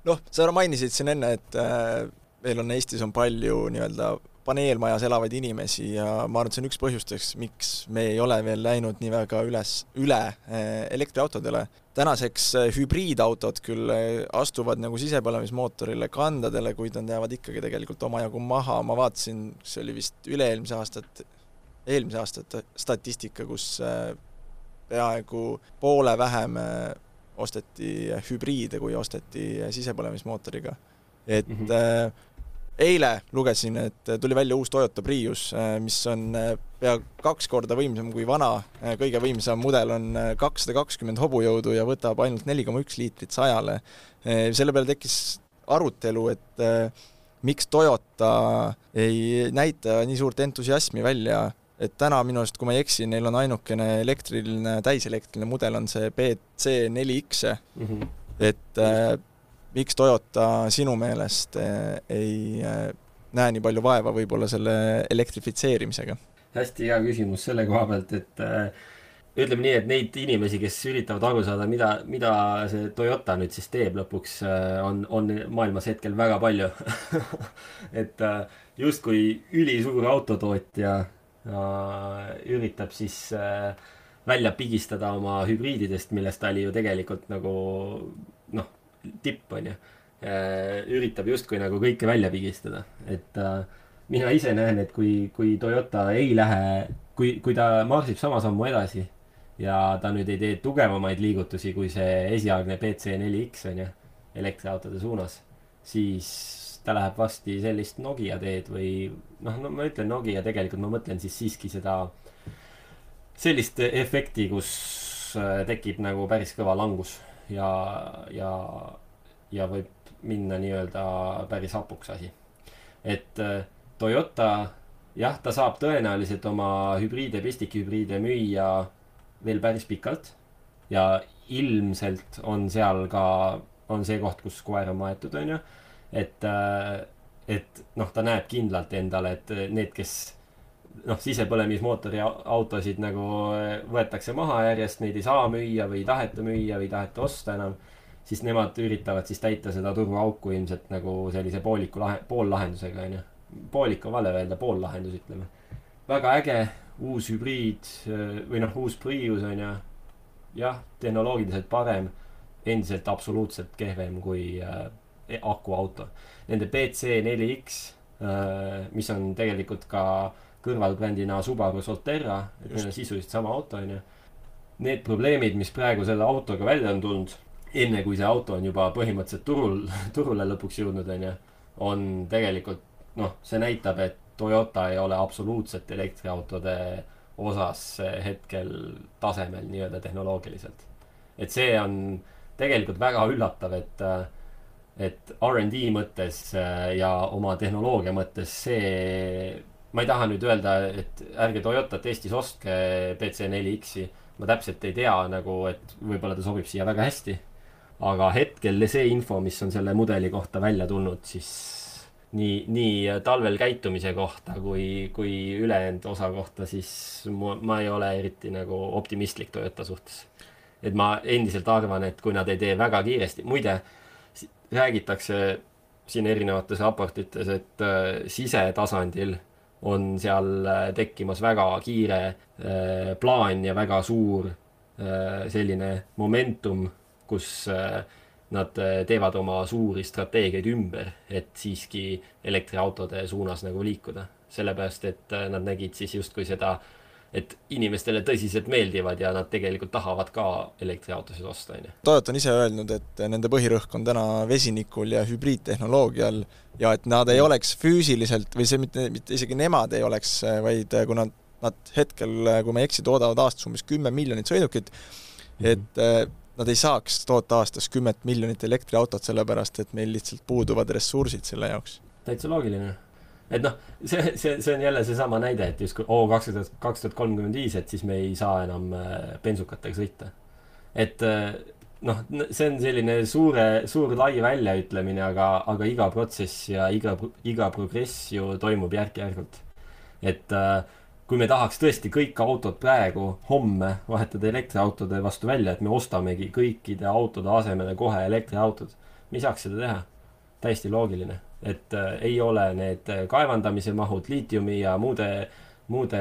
noh, sa mainisid siin enne, et äh, meil on Eestis on palju nii-öelda paneelmajas elavaid inimesi ja ma arvan, et see on üks põhjustest, miks me ei ole veel läinud nii väga üles, üle eh, elektriautodele. tänaseks eh, hübriidautod küll eh, astuvad nagu sisepõlemismootorile kandadele, kuid nad jäävad ikkagi tegelikult omajagu maha, ma vaatasin, see oli vist üle-eelmise aastat, eelmise aasta statistika, kus peaaegu poole vähem osteti hübriide, kui osteti sisepõlemismootoriga. et mm -hmm eile lugesin, et tuli välja uus Toyota Prius, äh, mis on äh, pea kaks korda võimsam kui vana, äh, kõige võimsam mudel on kakssada kakskümmend hobujõudu ja võtab ainult neli koma üks liitrit sajale. selle peale tekkis arutelu, et miks Toyota ei näita nii suurt entusiasmi välja, et täna minu arust, kui ma ei eksi, neil on ainukene elektriline, täiselektriline mudel on see BC4X mm, -hmm. et miks Toyota sinu meelest eh, ei eh, näe nii palju vaeva võib-olla selle elektrifitseerimisega? hästi hea küsimus selle koha pealt, et äh, ütleme nii, et neid inimesi, kes üritavad aru saada, mida, mida see Toyota nüüd siis teeb lõpuks, on, on maailmas hetkel väga palju et justkui ülisuur autotootja üritab siis välja pigistada oma hübriididest, millest ta oli ju tegelikult nagu tipp, on ju. Äh, üritab justkui nagu kõike välja pigistada, et äh, mina ise näen, et kui, kui Toyota ei lähe, kui, kui ta marsib sama sammu edasi ja ta nüüd ei tee tugevamaid liigutusi kui see esialgne BC4X on ju, elektriautode suunas, siis ta läheb varsti sellist Nokia teed või noh, no ma ütlen Nokia, tegelikult ma mõtlen siis siiski seda sellist efekti, kus äh, tekib nagu päris kõva langus ja, ja, ja võib minna nii-öelda päris hapuks asi. et äh, Toyota, jah, ta saab tõenäoliselt oma hübriide, pistikhübriide müüa veel päris pikalt ja ilmselt on seal ka, on see koht, kus koer on maetud, on ju. et, äh, et noh, ta näeb kindlalt endale, et need, kes noh, sisepõlemismootori autosid nagu eh, võetakse maha järjest, neid ei saa müüa või ei taheta müüa või ei taheta osta enam. siis nemad üritavad siis täita seda turuauku ilmselt nagu sellise pooliku lahe, poollahendusega onju. poolik on vale öelda, poollahendus ütleme. väga äge, uus hübriid eh, või noh, uus Prius onju. jah, tehnoloogiliselt parem, endiselt absoluutselt kehvem kui äh, akuauto. Nende BC4X äh,, mis on tegelikult ka äh, kõrvalbrändina Subaru Solterra, et neil on sisuliselt sama auto, onju. Need probleemid, mis praegu selle autoga välja on tulnud, enne kui see auto on juba põhimõtteliselt turul, turule lõpuks jõudnud, onju, on tegelikult noh, see näitab, et Toyota ei ole absoluutselt elektriautode osas hetkel tasemel nii-öelda tehnoloogiliselt. et see on tegelikult väga üllatav, et et R'n'D mõttes ja oma tehnoloogia mõttes see ma ei taha nüüd öelda, et ärge Toyotat Eestis ostke BC4X-i. ma täpselt ei tea nagu, et võib-olla ta sobib siia väga hästi. aga hetkel see info, mis on selle mudeli kohta välja tulnud, siis nii, nii talvel käitumise kohta kui, kui ülejäänud osa kohta, siis mu, ma ei ole eriti nagu optimistlik Toyota suhtes. et ma endiselt arvan, et kui nad ei tee väga kiiresti, muide räägitakse siin erinevates raportites, et äh, sisetasandil on seal äh, tekkimas väga kiire äh, plaan ja väga suur selline momentum, kus nad teevad oma suuri strateegiaid ümber, et siiski elektriautode suunas nagu liikuda. sellepärast, et nad nägid siis justkui seda äh, et inimestele tõsiselt meeldivad ja nad tegelikult tahavad ka elektriautosid osta, on ju. Toyota on ise öelnud, et nende põhirõhk on täna vesinikul ja hübriidtehnoloogial ja et nad ei oleks füüsiliselt või see mitte, mitte isegi nemad ei oleks, vaid kui nad, nad hetkel, kui ma ei eksi, toodavad aastas umbes kümme miljonit sõidukit, et mm -hmm. nad ei saaks toota aastas kümmet miljonit elektriautot, sellepärast et meil lihtsalt puuduvad ressursid selle jaoks. täitsa loogiline et noh, see, see, see on jälle seesama näide, et justkui oo kaks tuhat, kaks tuhat kolmkümmend viis, et siis me ei saa enam äh, bensukatega sõita. et äh, noh, see on selline suure, suur lai väljaütlemine, aga, aga iga protsess ja iga, iga progress ju toimub järk-järgult. et äh, kui me tahaks tõesti kõik autod praegu, homme vahetada elektriautode vastu välja, et me ostamegi kõikide autode asemele kohe elektriautod, me ei saaks seda teha. täiesti loogiline et äh, ei ole need äh, kaevandamise mahud liitiumi ja muude, muude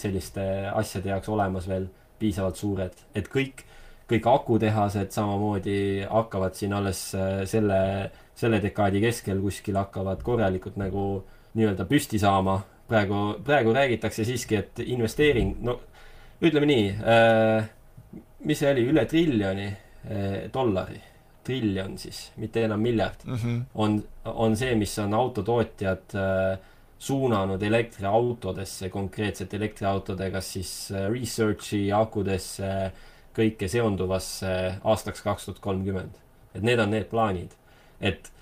selliste asjade jaoks olemas veel piisavalt suured, et kõik, kõik akutehased samamoodi hakkavad siin alles äh, selle, selle dekaadi keskel kuskil hakkavad korralikult nagu nii-öelda püsti saama. praegu, praegu räägitakse siiski, et investeering, no ütleme nii äh,, mis see oli, üle triljoni äh, dollari triljon siis, mitte enam miljard mm, -hmm. on, on see, mis on autotootjad äh, suunanud elektriautodesse, konkreetselt elektriautode, kas siis äh, research'i akudesse, kõike seonduvasse aastaks kaks tuhat kolmkümmend. et need on need plaanid. et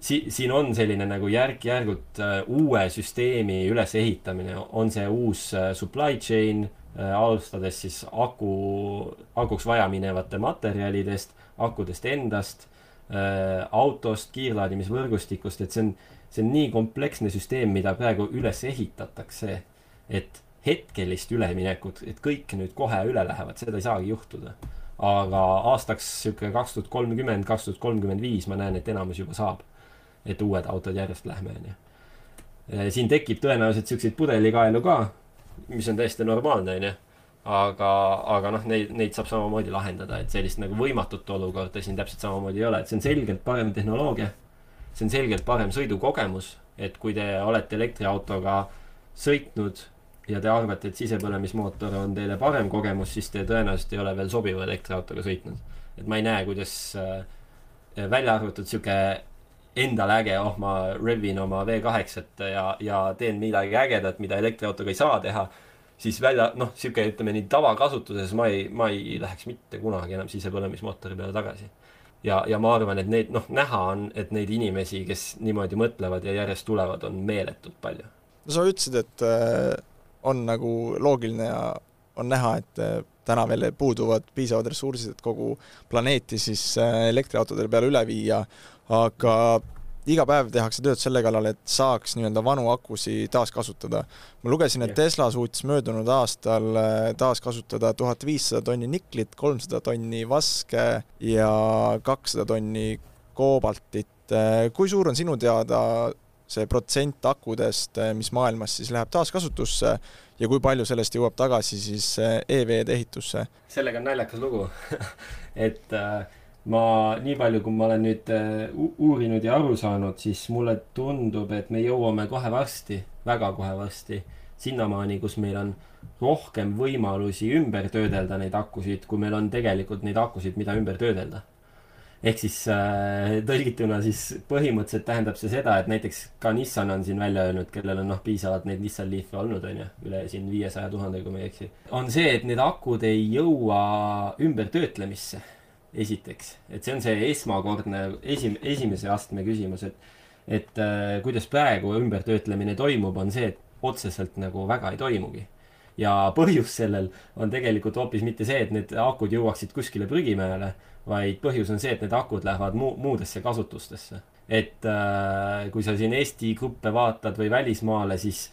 si-, siin on selline nagu järk-järgult äh, uue süsteemi ülesehitamine, on see uus äh, supply chain alustades siis aku, akuks vajaminevate materjalidest akudest endast äh,, autost, kiirlaadimisvõrgustikust, et see on, see on nii kompleksne süsteem, mida praegu üles ehitatakse, et hetkelist üleminekut, et kõik nüüd kohe üle lähevad, seda ei saagi juhtuda. aga aastaks sihuke kaks tuhat kolmkümmend, kaks tuhat kolmkümmend viis ma näen, et enamus juba saab. et uued autod järjest lähme, onju. Äh, siin tekib tõenäoliselt siukseid pudelikaelu ka, mis on täiesti normaalne, onju aga, aga noh, neid, neid saab samamoodi lahendada, et sellist nagu võimatut olukorda siin täpselt samamoodi ei ole, et see on selgelt parem tehnoloogia. see on selgelt parem sõidukogemus, et kui te olete elektriautoga sõitnud ja te arvate, et sisepõlemismootor on teile parem kogemus, siis te tõenäoliselt ei ole veel sobiva elektriautoga sõitnud. et ma ei näe, kuidas äh, välja arvatud sihuke endale äge, oh ma revin oma V8-t ja, ja teen midagi ägedat, mida elektriautoga ei saa teha siis välja, noh, sihuke, ütleme nii tavakasutuses ma ei, ma ei läheks mitte kunagi enam sisepõlemismootori peale tagasi. ja, ja ma arvan, et neid, noh, näha on, et neid inimesi, kes niimoodi mõtlevad ja järjest tulevad, on meeletult palju. no sa ütlesid, et äh, on nagu loogiline ja on näha, et äh, täna veel puuduvad piisavad ressursid, et kogu planeeti siis äh, elektriautodele peale üle viia, aga iga päev tehakse tööd selle kallal, et saaks nii-öelda vanu akusid taaskasutada. ma lugesin, et Tesla suutis möödunud aastal äh, taaskasutada tuhat viissada tonni niklit, kolmsada tonni vaske ja kakssada tonni koobaltit. Äh, kui suur on sinu teada see protsent akudest, äh, mis maailmas siis läheb taaskasutusse ja kui palju sellest jõuab tagasi siis EV-de ehitusse? sellega on naljakas lugu et äh, ma, nii palju, kui ma olen nüüd äh, uurinud ja aru saanud, siis mulle tundub, et me jõuame kohe varsti, väga kohe varsti sinnamaani, kus meil on rohkem võimalusi ümber töödelda neid akusid, kui meil on tegelikult neid akusid, mida ümber töödelda. ehk siis äh, tõlgituna siis põhimõtteliselt tähendab see seda, et näiteks ka Nissan on siin välja öelnud, kellel on noh, piisavalt neid Nissan Leaf'e olnud, on ju, üle siin viiesaja tuhande, kui ma ei eksi. on see, et need akud ei jõua ümbertöötlemisse esiteks, et see on see esmakordne esim-, esimese astme küsimus, et et äh, kuidas praegu ümbertöötlemine toimub, on see, et otseselt nagu väga ei toimugi. ja põhjus sellel on tegelikult hoopis mitte see, et need akud jõuaksid kuskile prügimäele, vaid põhjus on see, et need akud lähevad muu-, muudesse kasutustesse. et äh, kui sa siin Eesti gruppe vaatad või välismaale, siis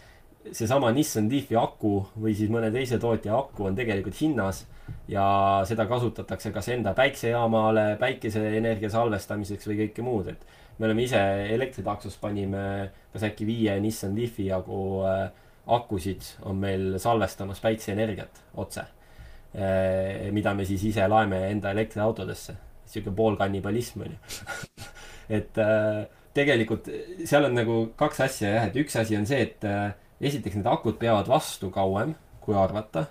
seesama Nissan Leafi aku või siis mõne teise tootja aku on tegelikult hinnas ja seda kasutatakse kas enda päiksejaamale, päikeseenergia salvestamiseks või kõike muud, et me oleme ise elektritaksos panime kas äkki viie Nissan Leafi jagu äh, akusid on meil salvestamas päikseenergiat otse. mida me siis ise laeme enda elektriautodesse. sihuke poolkannibalism on ju et tegelikult seal on nagu kaks asja jah, et üks asi on see, et esiteks need akud peavad vastu kauem, kui arvata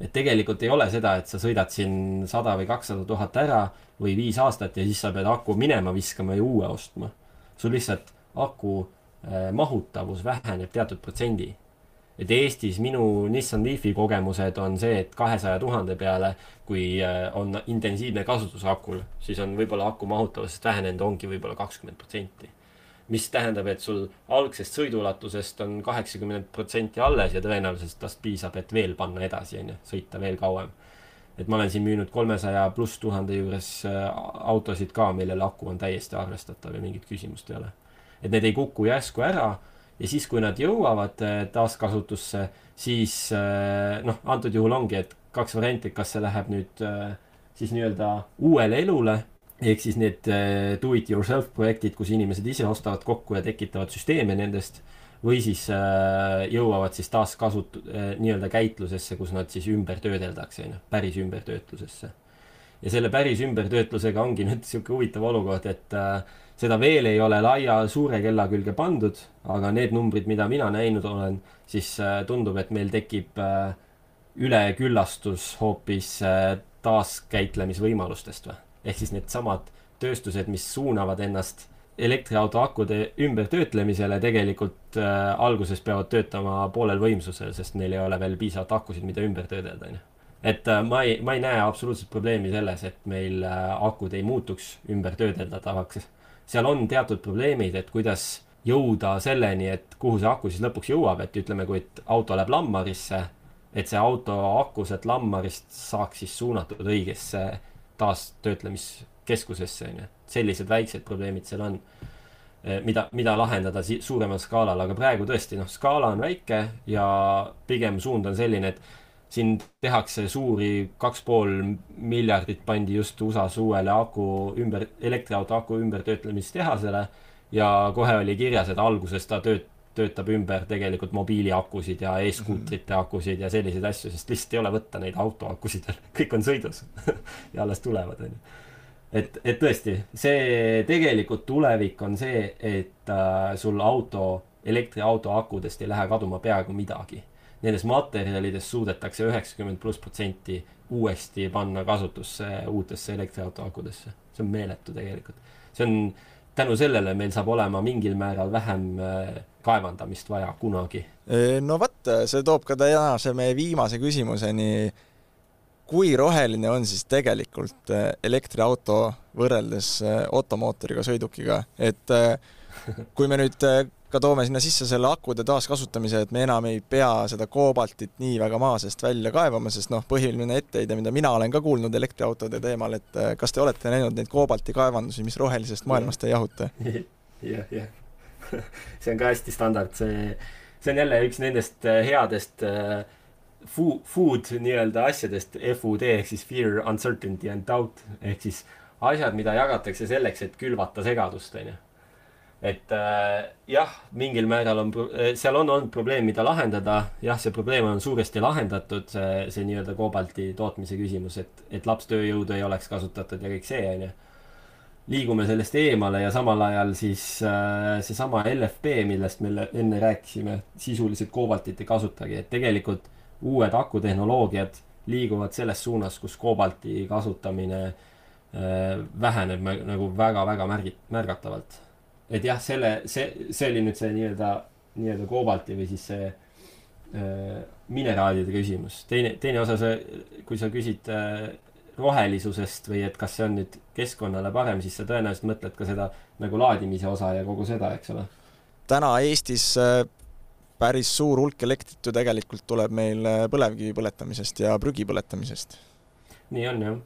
et tegelikult ei ole seda, et sa sõidad siin sada või kakssada tuhat ära või viis aastat ja siis sa pead aku minema viskama ja uue ostma. sul lihtsalt aku äh, mahutavus väheneb teatud protsendi. et Eestis minu Nissan Leafi kogemused on see, et kahesaja tuhande peale, kui äh, on intensiivne kasutus akul, siis on võib-olla aku mahutavusest vähenenud ongi võib-olla kakskümmend protsenti mis tähendab, et sul algsest sõiduulatusest on kaheksakümmend protsenti alles ja tõenäoliselt tast piisab, et veel panna edasi, on ju, sõita veel kauem. et ma olen siin müünud kolmesaja pluss tuhande juures äh, autosid ka, millel aku on täiesti arvestatav ja mingit küsimust ei ole. et need ei kuku järsku ära ja siis, kui nad jõuavad äh, taaskasutusse, siis äh, noh, antud juhul ongi, et kaks varianti, kas see läheb nüüd siis nii-öelda uuele elule ehk siis need äh, do it yourself projektid, kus inimesed ise ostavad kokku ja tekitavad süsteeme nendest või siis äh, jõuavad siis taaskasut- äh,, nii-öelda käitlusesse, kus nad siis ümber töödeldakse, on ju, päris ümbertöötlusesse. ja selle päris ümbertöötlusega ongi nüüd niisugune huvitav olukord, et seda veel ei ole laia suure kella külge pandud, aga need numbrid, mida mina näinud olen, siis tundub, et meil tekib üleküllastus hoopis taaskäitlemisvõimalustest või ehk siis needsamad tööstused, mis suunavad ennast elektriauto akude ümbertöötlemisele, tegelikult äh, alguses peavad töötama poolel võimsusel, sest neil ei ole veel piisavalt akusid, mida ümber töödelda, on ju. et äh, ma ei, ma ei näe absoluutselt probleemi selles, et meil äh, akud ei muutuks ümbertöödeldatavaks. seal on teatud probleemid, et kuidas jõuda selleni, et kuhu see aku siis lõpuks jõuab, et ütleme, kui auto läheb lammarisse, et see auto aku sealt lammarist saaks siis suunatud õigesse taastöötlemiskeskusesse, on ju. sellised väiksed probleemid seal on, eh, mida, mida lahendada suuremal skaalal, aga praegu tõesti, noh, skaala on väike ja pigem suund on selline, et siin tehakse suuri, kaks pool miljardit pandi just USA-s uuele aku ümber, elektriauto aku ümbertöötlemistehasele ja kohe oli kirjas, et alguses ta tööt-, töötab ümber tegelikult mobiiliakusid ja e-skuutrite akusid ja selliseid asju, sest lihtsalt ei ole võtta neid autoakusid veel, kõik on sõidus ja alles tulevad, onju. et, et tõesti, see tegelikult tulevik on see, et äh, sul auto, elektriauto akudest ei lähe kaduma peaaegu midagi. Nendes materjalides suudetakse üheksakümmend pluss protsenti uuesti panna kasutusse uutesse elektriauto akudesse. see on meeletu tegelikult. see on tänu sellele meil saab olema mingil määral vähem äh, kaevandamist vaja kunagi. no vot, see toob ka tänase meie viimase küsimuseni. kui roheline on siis tegelikult äh, elektriauto võrreldes automootoriga äh, sõidukiga, et kui me nüüd ka toome sinna sisse selle akude taaskasutamise, et me enam ei pea seda koobaltit nii väga maa seest välja kaevama, sest noh, põhiline etteheide, mida mina olen ka kuulnud elektriautode teemal, et äh, kas te olete näinud neid koobaltikaevandusi, mis rohelisest maailmast ei jahuta ja,? jah, jah. see on ka hästi standard, see, see on jälle üks nendest äh, headest äh, food, food nii-öelda asjadest, FUD ehk siis fear, uncertainty and doubt ehk siis asjad, mida jagatakse selleks, et külvata segadust, onju et äh, jah, mingil määral on, äh, seal on olnud probleem, mida lahendada, jah, see probleem on suuresti lahendatud, see, see nii-öelda koobalti tootmise küsimus, et, et lapstööjõudu ei oleks kasutatud ja kõik see, on ju. liigume sellest eemale ja samal ajal siis äh, seesama LFP, millest me enne rääkisime, sisuliselt koobaltit ei kasutagi, et tegelikult uued akutehnoloogiad liiguvad selles suunas, kus koobalti kasutamine äh, väheneb nagu väga-väga märgi-, märgatavalt et jah, selle, see, see oli nüüd see nii-öelda, nii-öelda koobalti või siis see äh, mineraalide küsimus. teine, teine osa, see, kui sa küsid äh, rohelisusest või et kas see on nüüd keskkonnale parem, siis sa tõenäoliselt mõtled ka seda nagu laadimise osa ja kogu seda, eks ole. täna Eestis äh, päris suur hulk elektrit ju tegelikult tuleb meil äh, põlevkivi põletamisest ja prügi põletamisest. nii on jah.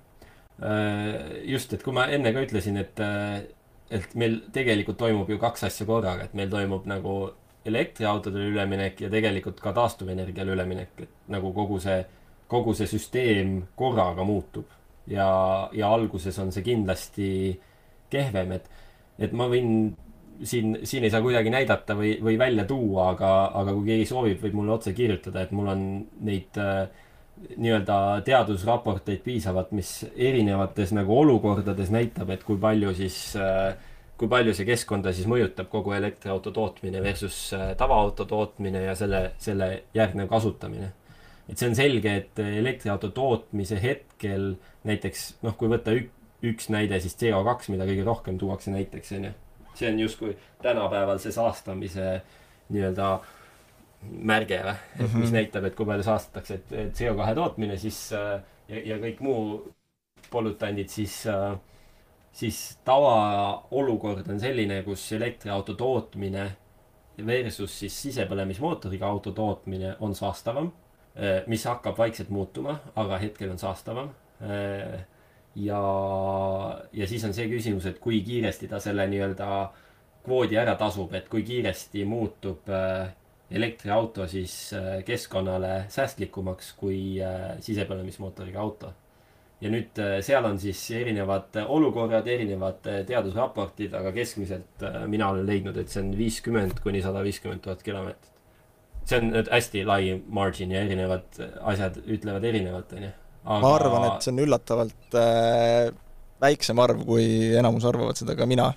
Äh, just, et kui ma enne ka ütlesin, et et meil tegelikult toimub ju kaks asja korraga, et meil toimub nagu elektriautodele üleminek ja tegelikult ka taastuvenergiale üleminek, et nagu kogu see, kogu see süsteem korraga muutub. ja, ja alguses on see kindlasti kehvem, et, et ma võin siin, siin ei saa kuidagi näidata või, või välja tuua, aga, aga kui keegi soovib, võib mulle otse kirjutada, et mul on neid äh, nii-öelda teadusraporteid piisavalt, mis erinevates nagu olukordades näitab, et kui palju siis äh, kui palju see keskkonda siis mõjutab kogu elektriauto tootmine versus äh, tavaauto tootmine ja selle, selle järgnev kasutamine. et see on selge, et elektriauto tootmise hetkel näiteks noh, kui võtta ük, üks näide, siis CO2, mida kõige rohkem tuuakse näiteks, on ju. see on justkui tänapäeval see saastamise nii-öelda märge või, et mm -hmm. mis mhm. näitab, et kui palju saastatakse, et CO2 tootmine siis äh, ja, ja kõik muu polutandid siis äh, siis tavaolukord on selline, kus elektriauto tootmine versus siis sisepõlemismootoriga auto tootmine on saastavam, eh, mis hakkab vaikselt muutuma, aga hetkel on saastavam. Eh, ja, ja siis on see küsimus, et kui kiiresti ta selle nii-öelda kvoodi ära tasub, et kui kiiresti muutub eh, elektriauto siis keskkonnale säästlikumaks kui sisepõlemismootoriga auto ja nüüd äh, seal on siis erinevad olukorrad, erinevad äh, teadusraportid, aga keskmiselt äh, mina olen leidnud, et see on viiskümmend kuni sada viiskümmend tuhat kilomeetrit. see on nüüd hästi lai margin ja erinevad asjad ütlevad erinevat, onju. ma arvan, et see on üllatavalt äh, väiksem arv, kui enamus arvavad seda, ka mina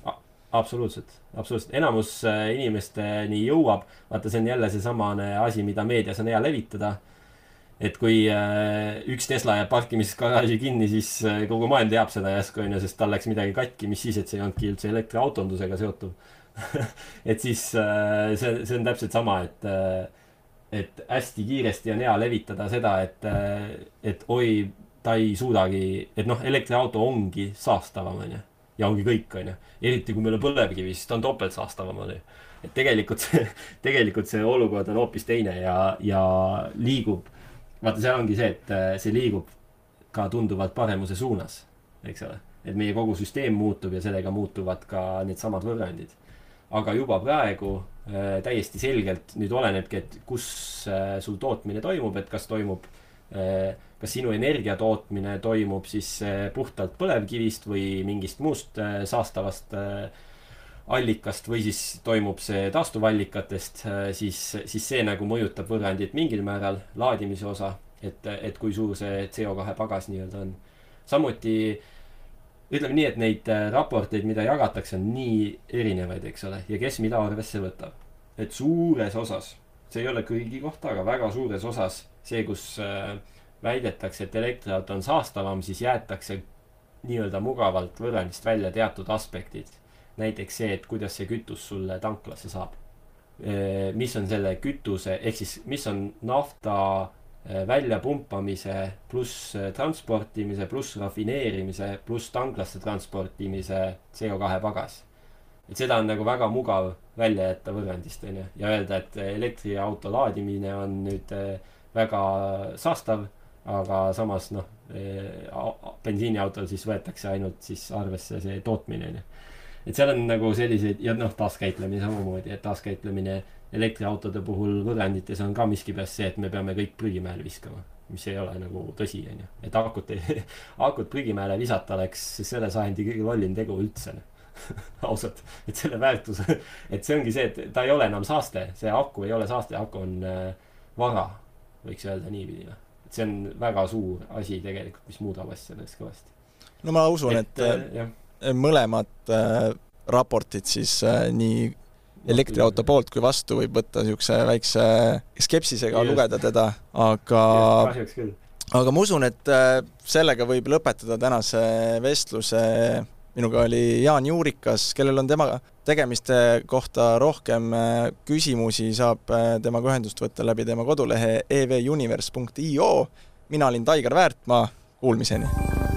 absoluutselt, absoluutselt, enamus inimesteni jõuab, vaata, see on jälle seesamane asi, mida meedias on hea levitada. Et kui äh, üks Tesla jääb parkimisgaraaži kinni, siis äh, kogu maailm teab seda järsku onju, sest tal läks midagi katki, mis siis, et see ei olnudki üldse elektriautondusega seotud? Et siis äh, see, see on täpselt sama, et, et hästi kiiresti on hea levitada seda, et, et oi, ta ei suudagi, et noh, elektriauto ongi saastavam onju ja ongi kõik onju, eriti kui meil on põlevkivi, siis ta on topelt saastavam onju et tegelikult see, tegelikult see olukord on hoopis teine ja, ja liigub vaata, seal ongi see, et äh, see liigub ka tunduvalt paremuse suunas, eks ole. et meie kogu süsteem muutub ja sellega muutuvad ka needsamad võrrandid. aga juba praegu äh, täiesti selgelt nüüd olenebki, et kus äh, sul tootmine toimub, et kas toimub äh,, kas sinu energia tootmine toimub siis äh, puhtalt põlevkivist või mingist muust äh, saastavast äh, allikast või siis toimub see taastuvallikatest, äh, siis, siis see nagu mõjutab võrrandit mingil määral, laadimise osa, et, et kui suur see CO2 pagas nii-öelda on. samuti ütleme nii, et neid äh, raporteid, mida jagatakse, on nii erinevaid, eks ole, ja kes mida arvesse võtab. et suures osas, see ei ole kõigi kohta, aga väga suures osas see, kus äh, väidetakse, et elektriauto on saastavam, siis jäetakse nii-öelda mugavalt võrrandist välja teatud aspektid näiteks see, et kuidas see kütus sulle tanklasse saab. mis on selle kütuse, ehk siis mis on nafta väljapumpamise pluss transportimise pluss rafineerimise pluss tanklasse transportimise CO2 pagas. et seda on nagu väga mugav välja jätta võrrandist, onju, ja öelda, et elektriauto laadimine on nüüd väga saastav, aga samas noh, bensiiniautol siis võetakse ainult siis arvesse see tootmine, onju et seal on nagu selliseid ja noh, taaskäitlemine samamoodi, et taaskäitlemine elektriautode puhul võrrandites on ka miskipärast see, et me peame kõik prügimäele viskama. mis ei ole nagu tõsi, on ju. et akut akut prügimäele visata oleks selle sajandi kõige lollim tegu üldse ausalt, et selle väärtus, et see ongi see, et ta ei ole enam saaste, see aku ei ole saaste, aku on äh, vara, võiks öelda niipidi, noh. et see on väga suur asi tegelikult, mis muudab asja päris kõvasti. no ma usun, et, et, äh, jah mõlemad äh, raportid siis äh, nii elektriauto poolt kui vastu võib võtta niisuguse väikse skepsisega Just. lugeda teda, aga aga ma usun, et äh, sellega võib lõpetada tänase vestluse. Minuga oli Jaan Juurikas, kellel on temaga tegemiste kohta rohkem äh, küsimusi, saab äh, temaga ühendust võtta läbi tema kodulehe evuniverse.io. mina olin Taigar Väärtmaa, kuulmiseni